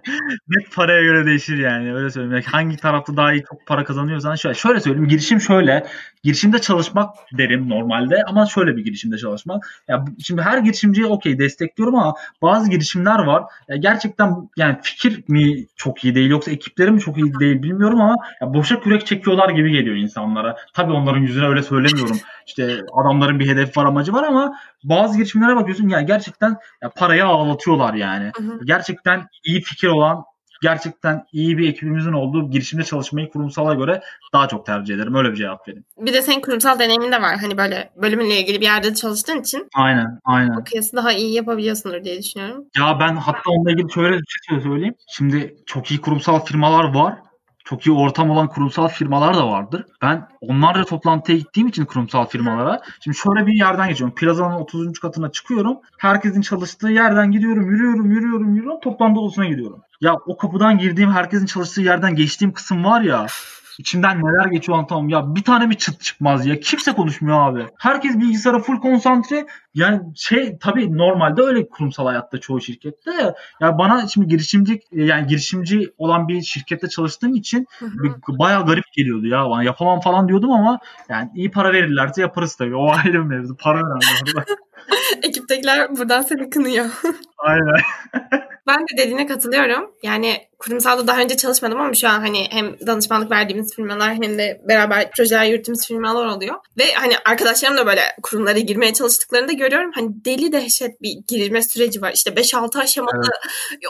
Net paraya göre değişir yani. Öyle söyleyeyim. Yani hangi tarafta daha iyi çok para kazanıyorsan şöyle, şöyle söyleyeyim. Girişim şöyle. Girişimde çalışmak derim normalde ama şöyle bir girişimde çalışmak. Ya şimdi her girişimciyi okey destekliyorum ama bazı girişimler var. Ya gerçekten yani fikir mi çok iyi değil yoksa ekipleri mi çok iyi değil bilmiyorum ama ya boşa kürek çekiyorlar gibi geliyor insanlara. Tabii onların yüzüne öyle söylemiyorum. İşte adamların bir hedef var amacı var ama bazı girişimlere bakıyorsun ya gerçekten ya parayı ağlatıyorlar yani. Hı hı. Gerçekten iyi fikir olan gerçekten iyi bir ekibimizin olduğu girişimde çalışmayı kurumsala göre daha çok tercih ederim. Öyle bir cevap vereyim. Bir de senin kurumsal deneyimin de var. Hani böyle bölümünle ilgili bir yerde çalıştığın için Aynen, aynen. o kıyası daha iyi yapabiliyorsundur diye düşünüyorum. Ya ben hatta onunla ilgili şöyle bir şey söyleyeyim. Şimdi çok iyi kurumsal firmalar var. Çok iyi ortam olan kurumsal firmalar da vardır. Ben onlarla toplantıya gittiğim için kurumsal firmalara. Şimdi şöyle bir yerden geçiyorum. Plazanın 30. katına çıkıyorum. Herkesin çalıştığı yerden gidiyorum, yürüyorum, yürüyorum, yürüyorum. Toplantı odasına gidiyorum. Ya o kapıdan girdiğim, herkesin çalıştığı yerden geçtiğim kısım var ya. İçimden neler geçiyor anlatamam. Ya bir tane bir çıt çıkmaz ya. Kimse konuşmuyor abi. Herkes bilgisayara full konsantre. Yani şey tabii normalde öyle kurumsal hayatta çoğu şirkette. Ya, ya bana şimdi girişimci yani girişimci olan bir şirkette çalıştığım için bayağı garip geliyordu ya. Bana yapamam falan diyordum ama yani iyi para verirlerse yaparız tabii. O *laughs* ayrı bir mevzu. Para önemli. *laughs* Ekiptekiler buradan seni kınıyor. *laughs* Aynen. Ben de dediğine katılıyorum. Yani kurumsalda daha önce çalışmadım ama şu an hani hem danışmanlık verdiğimiz firmalar hem de beraber projeler yürüttüğümüz firmalar oluyor. Ve hani arkadaşlarım da böyle kurumlara girmeye çalıştıklarında görüyorum. Hani deli dehşet bir girme süreci var. İşte 5-6 aşamalı.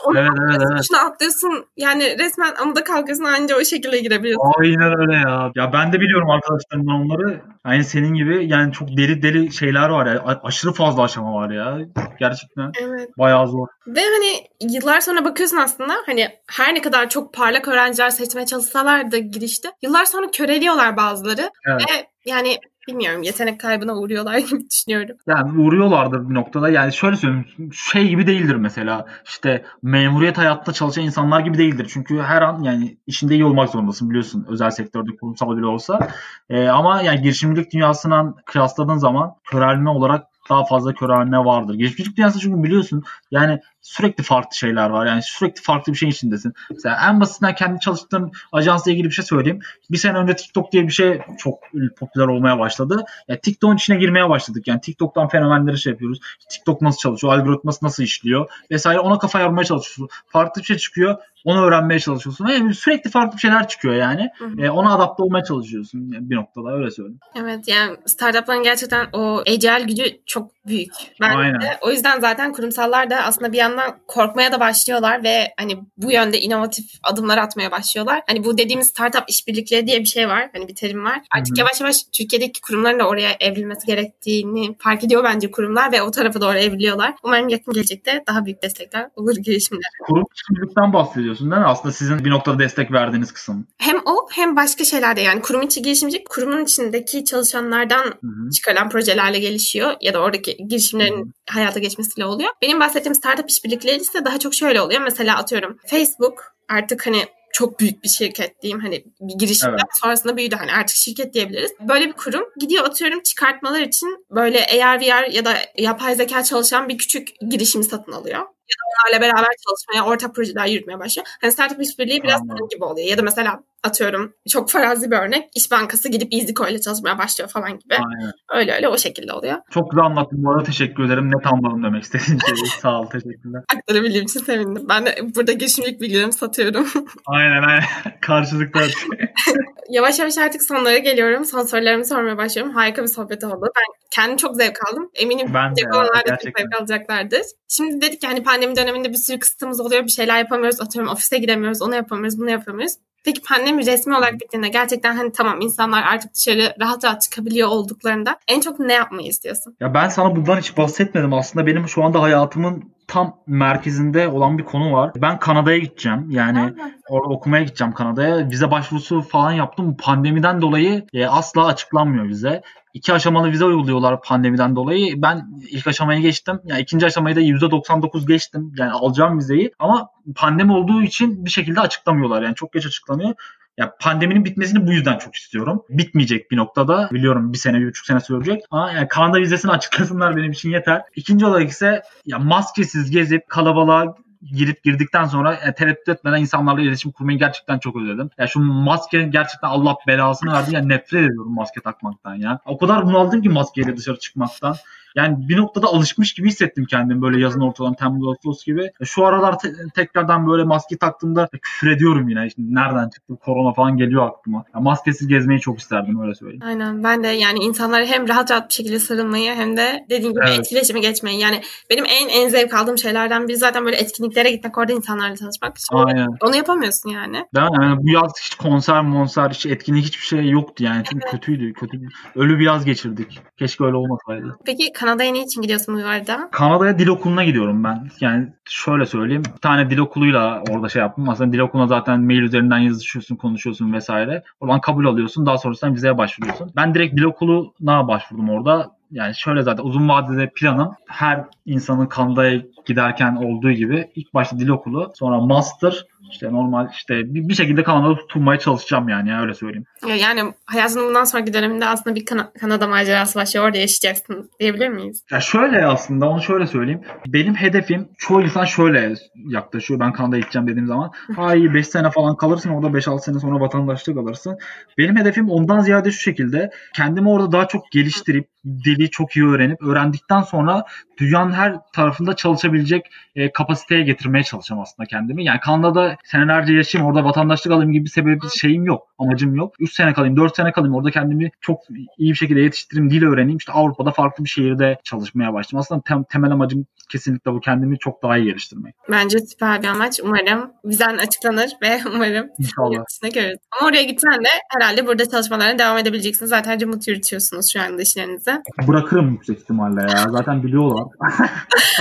Onu Evet, evet, atlıyorsun, evet. şunu atlıyorsun. Yani resmen amuda kalkıyorsun anca o şekilde girebiliyorsun. Aynen öyle ya. Ya ben de biliyorum arkadaşlarımdan onları. Yani senin gibi yani çok deli deli şeyler var ya. Aşırı fazla aşama var ya. Gerçekten Evet. bayağı zor. Ve hani yıllar sonra bakıyorsun aslında hani her ne kadar çok parlak öğrenciler seçmeye çalışsalar da girişte yıllar sonra köreliyorlar bazıları Evet. ve yani bilmiyorum yetenek kaybına uğruyorlar *laughs* gibi düşünüyorum. Yani uğruyorlardır bir noktada. Yani şöyle söyleyeyim. Şey gibi değildir mesela. İşte memuriyet hayatta çalışan insanlar gibi değildir. Çünkü her an yani işinde iyi olmak zorundasın biliyorsun. Özel sektörde kurumsal bile olsa. Ee, ama yani girişimcilik dünyasından kıyasladığın zaman körelme olarak daha fazla körelme vardır. Girişimcilik dünyası çünkü biliyorsun yani sürekli farklı şeyler var. Yani sürekli farklı bir şeyin içindesin. Mesela en basitinden kendi çalıştığım ajansla ilgili bir şey söyleyeyim. Bir sene önce TikTok diye bir şey çok popüler olmaya başladı. Ya TikTok'un içine girmeye başladık. Yani TikTok'tan fenomenleri şey yapıyoruz. TikTok nasıl çalışıyor, algoritması nasıl işliyor vesaire ona kafa yormaya çalışıyorsun. Farklı bir şey çıkıyor, onu öğrenmeye çalışıyorsun. Ve sürekli farklı şeyler çıkıyor yani. Hı hı. E, ona adapte olmaya çalışıyorsun bir noktada öyle söyleyeyim. Evet yani startupların gerçekten o agile gücü çok büyük. Bence Aynen. de. O yüzden zaten kurumsallar da aslında bir yandan korkmaya da başlıyorlar ve hani bu yönde inovatif adımlar atmaya başlıyorlar. Hani bu dediğimiz startup işbirlikleri diye bir şey var. Hani bir terim var. Artık Hı hı. yavaş yavaş Türkiye'deki kurumların da oraya evrilmesi gerektiğini fark ediyor bence kurumlar ve o tarafa doğru evriliyorlar. Umarım yakın gelecekte daha büyük destekler olur girişimler. Kurum işbirlikten bahsediyorsun değil mi? Aslında sizin bir noktada destek verdiğiniz kısım. Hem o hem başka şeylerde yani kurum içi girişimcilik kurumun içindeki çalışanlardan Hı hı. çıkarılan projelerle gelişiyor ya da oradaki girişimlerin hayata geçmesiyle oluyor. Benim bahsettiğim startup işbirlikleri ise daha çok şöyle oluyor. Mesela atıyorum Facebook artık hani çok büyük bir şirket diyeyim hani bir girişimden Evet. sonrasında büyüdü hani artık şirket diyebiliriz. Böyle bir kurum gidiyor atıyorum çıkartmalar için böyle AR VR ya da yapay zeka çalışan bir küçük girişimi satın alıyor. Ya da onlarla beraber çalışmaya, ortak projeler yürütmeye başlıyor. Hani startup işbirliği biraz bunun gibi oluyor. Ya da mesela atıyorum çok farazi bir örnek. İş Bankası gidip EasyCo ile çalışmaya başlıyor falan gibi. Aynen. Öyle öyle o şekilde oluyor. Çok güzel anlattın bu arada teşekkür ederim. Net anladım demek istediğin şeyi. *laughs* Sağ ol teşekkürler. Aktarabildiğim için sevindim. Ben de burada girişimcilik bilgilerimi satıyorum. *laughs* Aynen aynen. Karşılıklı. *laughs* yavaş yavaş artık sonlara geliyorum. Son sorularımı sormaya başlıyorum. Harika bir sohbet oldu. Ben kendim çok zevk aldım. Eminim Ben de olanlar da çok zevk alacaklardır. Şimdi dedik ki hani pandemi döneminde bir sürü kısıtımız oluyor. Bir şeyler yapamıyoruz. Atıyorum ofise gidemiyoruz. Onu yapamıyoruz. Bunu yapamıyoruz. Peki pandemi resmi olarak bittiğinde gerçekten hani tamam insanlar artık dışarı rahat rahat çıkabiliyor olduklarında en çok ne yapmayı istiyorsun? Ya ben sana bundan hiç bahsetmedim. Aslında benim şu anda hayatımın tam merkezinde olan bir konu var. Ben Kanada'ya gideceğim. Yani orada okumaya gideceğim Kanada'ya. Vize başvurusu falan yaptım. Pandemiden dolayı e, asla açıklanmıyor vize. İki aşamalı vize uyguluyorlar pandemiden dolayı. Ben ilk aşamayı geçtim. Yani ikinci aşamayı da %99 geçtim. Yani alacağım vizeyi. Ama pandemi olduğu için bir şekilde açıklamıyorlar. Yani çok geç açıklanıyor. Ya pandeminin bitmesini bu yüzden çok istiyorum. Bitmeyecek bir noktada. Biliyorum bir sene, bir buçuk sene sürecek. Ama yani Kanada vizesini açıklasınlar benim için yeter. İkinci olarak ise ya maskesiz gezip kalabalığa girip girdikten sonra e, tereddüt etmeden insanlarla iletişim kurmayı gerçekten çok özledim. Ya şu maske gerçekten Allah belasını verdi. Ya nefret ediyorum maske takmaktan ya. O kadar bunaldım ki maskeyle dışarı çıkmaktan. Yani bir noktada alışmış gibi hissettim kendimi böyle yazın ortadan Temmuz Ağustos gibi. Şu aralar te- tekrardan böyle maske taktığımda küfür ediyorum yine. İşte nereden çıktı korona falan geliyor aklıma. Ya maskesiz gezmeyi çok isterdim öyle söyleyeyim. Aynen ben de yani insanlara hem rahat rahat bir şekilde sarılmayı hem de dediğim gibi Evet. etkileşime geçmeyi. Yani benim en en zevk aldığım şeylerden biri zaten böyle etkinliklere gitmek, orada insanlarla tanışmak. Şimdi Aynen. Onu yapamıyorsun yani. Değil mi? Yani bu yaz hiç konser monser hiç etkinlik hiçbir şey yoktu yani. Çünkü kötüydü. Kötü, ölü bir yaz geçirdik. Keşke öyle olmasaydı. Peki Kanada'ya ne için gidiyorsun bu arada? Kanada'ya dil okuluna gidiyorum ben. Yani şöyle söyleyeyim. Bir tane dil okuluyla orada şey yaptım. Aslında dil okuluna zaten mail üzerinden yazışıyorsun, konuşuyorsun vesaire. Oradan kabul alıyorsun. Daha sonrasında vizeye başvuruyorsun. Ben direkt dil okuluna başvurdum orada. Yani şöyle zaten uzun vadede planım her insanın Kanada'ya giderken olduğu gibi ilk başta dil okulu sonra master işte normal işte bir, bir şekilde Kanada'da tutunmaya çalışacağım yani ya öyle söyleyeyim. Ya Yani hayatının bundan sonraki döneminde aslında bir Kana- Kanada macerası başlıyor. Orada yaşayacaksın diyebilir miyiz? Ya şöyle aslında onu şöyle söyleyeyim. Benim hedefim çoğu insan şöyle yaklaşıyor. Ben Kanada'ya gideceğim dediğim zaman. Ha iyi 5 sene falan kalırsın orada 5-6 sene sonra vatandaşlık alırsın. Benim hedefim ondan ziyade şu şekilde. Kendimi orada daha çok geliştirip dili çok iyi öğrenip öğrendikten sonra dünyanın her tarafında çalışabilecek e, kapasiteye getirmeye çalışacağım aslında kendimi. Yani Kanada'da senelerce yaşayayım orada vatandaşlık alayım gibi bir sebebi şeyim yok. Amacım yok. 3 sene kalayım 4 sene kalayım orada kendimi çok iyi bir şekilde yetiştireyim dil öğreneyim. İşte Avrupa'da farklı bir şehirde çalışmaya başlayayım. Aslında tem- temel amacım kesinlikle bu kendimi çok daha iyi geliştirmek. Bence süper bir amaç. Umarım vizen açıklanır ve *laughs* umarım yurt dışına görürüz. Ama oraya gitsen de herhalde burada çalışmalarına devam edebileceksin. Zaten remote yürütüyorsunuz şu anda işlerinizi. Bırakırım yüksek ihtimalle ya. Zaten biliyorlar. *laughs*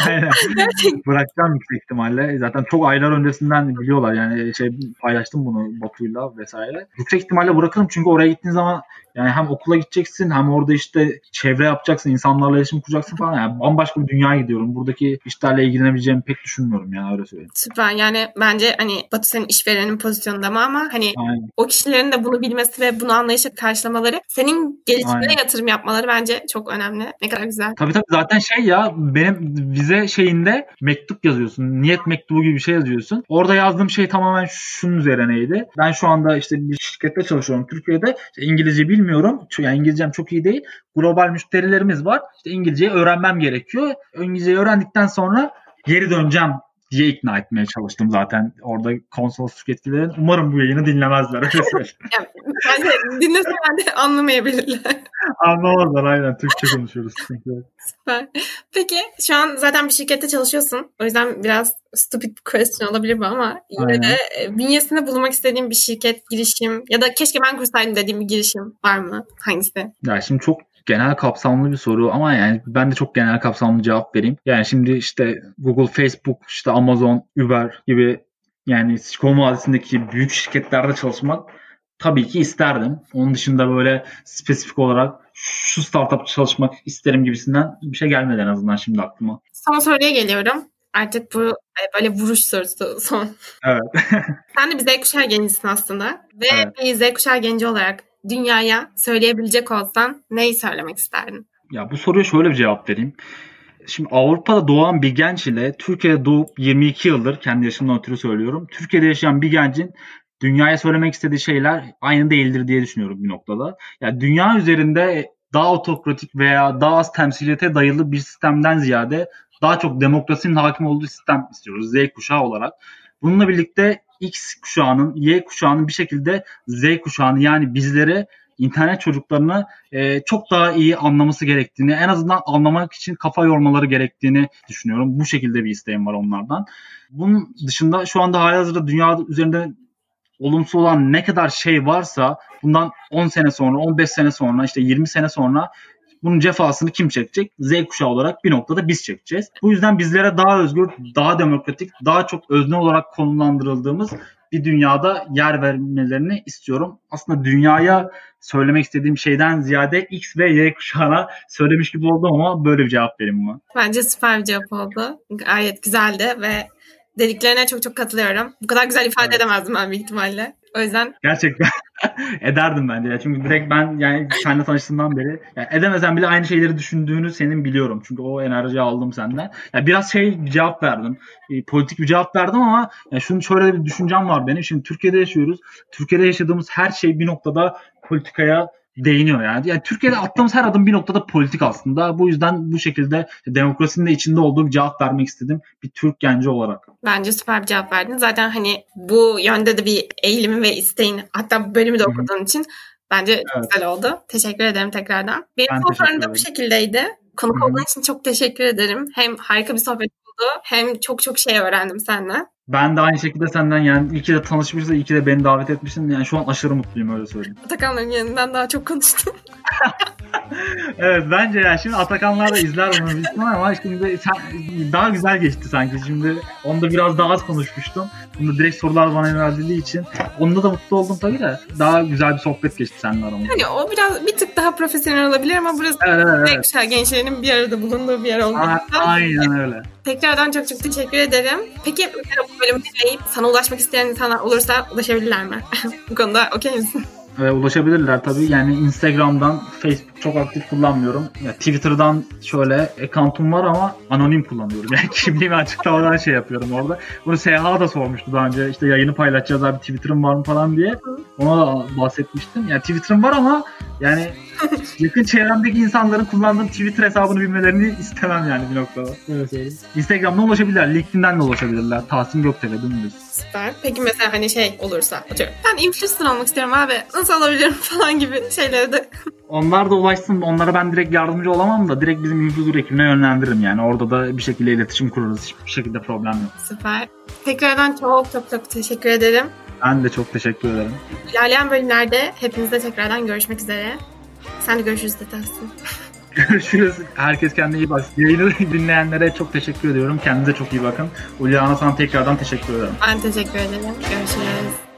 *laughs* Aynen. *laughs* Bırakacağım yüksek ihtimalle. Zaten çok aylar öncesinden biliyorlar. Yani şey paylaştım bunu Batu'yla vesaire. Yüksek ihtimalle bırakırım çünkü oraya gittiğin zaman yani hem okula gideceksin hem orada işte çevre yapacaksın, insanlarla iletişim kuracaksın falan. Yani bambaşka bir dünyaya gidiyorum. Buradaki işlerle ilgilenebileceğimi pek düşünmüyorum yani öyle söyleyeyim. Süper. Yani bence hani Batu senin işverenin pozisyonunda mı ama hani Aynen. o kişilerin de bunu bilmesi ve bunu anlayışla karşılamaları senin gelişimine Aynen. yatırım yapmaları bence çok önemli. Ne kadar güzel. Tabii tabii zaten şey ya benim vize şeyinde mektup yazıyorsun. Niyet mektubu gibi bir şey yazıyorsun. Orada yazdığım şey tamamen şunun üzerineydi. Ben şu anda işte bir şirkette çalışıyorum Türkiye'de. İşte İngilizce bilmiyorum. Çünkü Yani İngilizcem çok iyi değil. Global müşterilerimiz var. İşte İngilizceyi öğrenmem gerekiyor. İngilizceyi öğrendikten sonra geri döneceğim diye ikna etmeye çalıştım zaten orada konsolosluk yetkililerin. Umarım bu yayını dinlemezler. Öyle *laughs* söyleyeyim. *laughs* Yani, dinleseler de anlamayabilirler. Anlamazlar aynen. Türkçe konuşuyoruz. Yok. Süper. Peki şu an zaten bir şirkette çalışıyorsun. O yüzden biraz stupid bir question olabilir bu ama yine Aynen. de e, bünyesinde bulunmak istediğin bir şirket, girişim ya da keşke ben kursaydım dediğim bir girişim var mı? Hangisi? Ya şimdi çok genel kapsamlı bir soru ama yani ben de çok genel kapsamlı cevap vereyim. Yani şimdi işte Google, Facebook, işte Amazon, Uber gibi yani Silikon Vadisi'ndeki büyük şirketlerde çalışmak tabii ki isterdim. Onun dışında böyle spesifik olarak şu startup çalışmak isterim gibisinden bir şey gelmedi en azından şimdi aklıma. Son soruya geliyorum. Artık bu e, böyle vuruş sorusu son. Evet. *laughs* Sen de bir Z kuşağı gencisin aslında. Ve Evet. bir Z kuşağı genci olarak dünyaya söyleyebilecek olsan neyi söylemek isterdin? Ya bu soruya şöyle bir cevap vereyim. Şimdi Avrupa'da doğan bir genç ile Türkiye'de doğup 22 yıldır kendi yaşımdan ötürü söylüyorum. Türkiye'de yaşayan bir gencin dünyaya söylemek istediği şeyler aynı değildir diye düşünüyorum bir noktada. Ya dünya üzerinde daha otokratik veya daha az temsiliyete dayalı bir sistemden ziyade daha çok demokrasinin hakim olduğu sistem istiyoruz Z kuşağı olarak. Bununla birlikte X kuşağının, Y kuşağının bir şekilde Z kuşağını yani bizlere internet çocuklarını e, çok daha iyi anlaması gerektiğini, en azından anlamak için kafa yormaları gerektiğini düşünüyorum. Bu şekilde bir isteğim var onlardan. Bunun dışında şu anda halihazırda dünya üzerinde olumsuz olan ne kadar şey varsa bundan 10 sene sonra, 15 sene sonra, işte 20 sene sonra bunun cefasını kim çekecek? Z kuşağı olarak bir noktada biz çekeceğiz. Bu yüzden bizlere daha özgür, daha demokratik, daha çok özne olarak konumlandırıldığımız bir dünyada yer vermelerini istiyorum. Aslında dünyaya söylemek istediğim şeyden ziyade X ve Y kuşağına söylemiş gibi oldum ama böyle bir cevap vereyim buna. Bence süper bir cevap oldu. Gayet güzeldi ve Dediklerine çok çok katılıyorum. Bu kadar güzel ifade evet. edemezdim ben büyük ihtimalle. O yüzden. Gerçekten *laughs* ederdim bence. Ya. Çünkü direkt ben yani seninle tanıştığımdan beri yani edemesen bile aynı şeyleri düşündüğünü senin biliyorum. Çünkü o enerjiyi aldım senden. Yani biraz şey bir cevap verdim. E, politik bir cevap verdim ama yani şunun şöyle bir düşüncem var benim. Şimdi Türkiye'de yaşıyoruz. Türkiye'de yaşadığımız her şey bir noktada politikaya değiniyor yani. yani. Türkiye'de attığımız her adım bir noktada politik aslında. Bu yüzden bu şekilde demokrasinin de içinde olduğu bir cevap vermek istedim bir Türk genci olarak. Bence süper bir cevap verdin. Zaten hani bu yönde de bir eğilimin ve isteğin hatta bu bölümü de okuduğun Hı-hı. için bence evet. güzel oldu. Teşekkür ederim tekrardan. Benim sorularım da bu şekildeydi. Konuk olduğun için çok teşekkür ederim. Hem harika bir sohbet oldu hem çok çok şey öğrendim senden. Ben de aynı şekilde senden yani iyi ki de tanışmışız, iyi ki de beni davet etmişsin. Yani şu an aşırı mutluyum öyle söyleyeyim. Atakan'ların yanından daha çok konuştum. *laughs* evet bence ya şimdi Atakanlar da izler bunu büyük ama şimdi sen, daha güzel geçti sanki. Şimdi onda biraz daha az konuşmuştum. Bunda direkt sorular bana yöneldiği için onda da mutlu oldum tabii de daha güzel bir sohbet geçti seninle aramızda. Yani o biraz bir tık daha profesyonel olabilir ama burası evet, evet, evet. güzel gençlerin bir arada bulunduğu bir yer oldu. Aynen öyle. Tekrardan çok çok teşekkür ederim. Peki bu bölümü dinleyip sana ulaşmak isteyen insanlar olursa ulaşabilirler mi? *laughs* bu konuda okey misin? E, ulaşabilirler tabii. Yani Instagram'dan, Facebook çok aktif kullanmıyorum. Ya Twitter'dan şöyle account'um var ama anonim kullanıyorum. *laughs* Yani kimliğimi açıklamadan şey yapıyorum orada. Bunu SH da sormuştu daha önce. İşte yayını paylaşacağız abi Twitter'ım var mı falan diye. Ona da bahsetmiştim. Yani Twitter'ım var ama yani *laughs* yakın çevremdeki insanların kullandığım Twitter hesabını bilmelerini istemem yani bir noktada. Öyle söyleyeyim. Instagram'dan ulaşabilirler. LinkedIn'den de ulaşabilirler. Tahsin Göktepe dümdüz. Süper. Peki mesela hani şey olursa atıyorum. Ben influencer olmak istiyorum abi. Nasıl olabilirim *laughs* falan gibi şeyleri de. Onlar da ulaşsın. Onlara ben direkt yardımcı olamam da direkt bizim influencer ekibine yönlendiririm yani. Orada da bir şekilde iletişim kurarız. Hiçbir şekilde problem yok. Süper. Tekrardan çok çok çok teşekkür ederim. Ben de çok teşekkür ederim. İlerleyen bölümlerde hepinizle tekrardan görüşmek üzere. Sen de görüşürüz de Tahsin. *laughs* Görüşürüz. Herkes kendine iyi baksın. Yayını dinleyenlere çok teşekkür ediyorum. Kendinize çok iyi bakın. Ulyana sana tekrardan teşekkür ederim. Ben teşekkür ederim. Görüşürüz.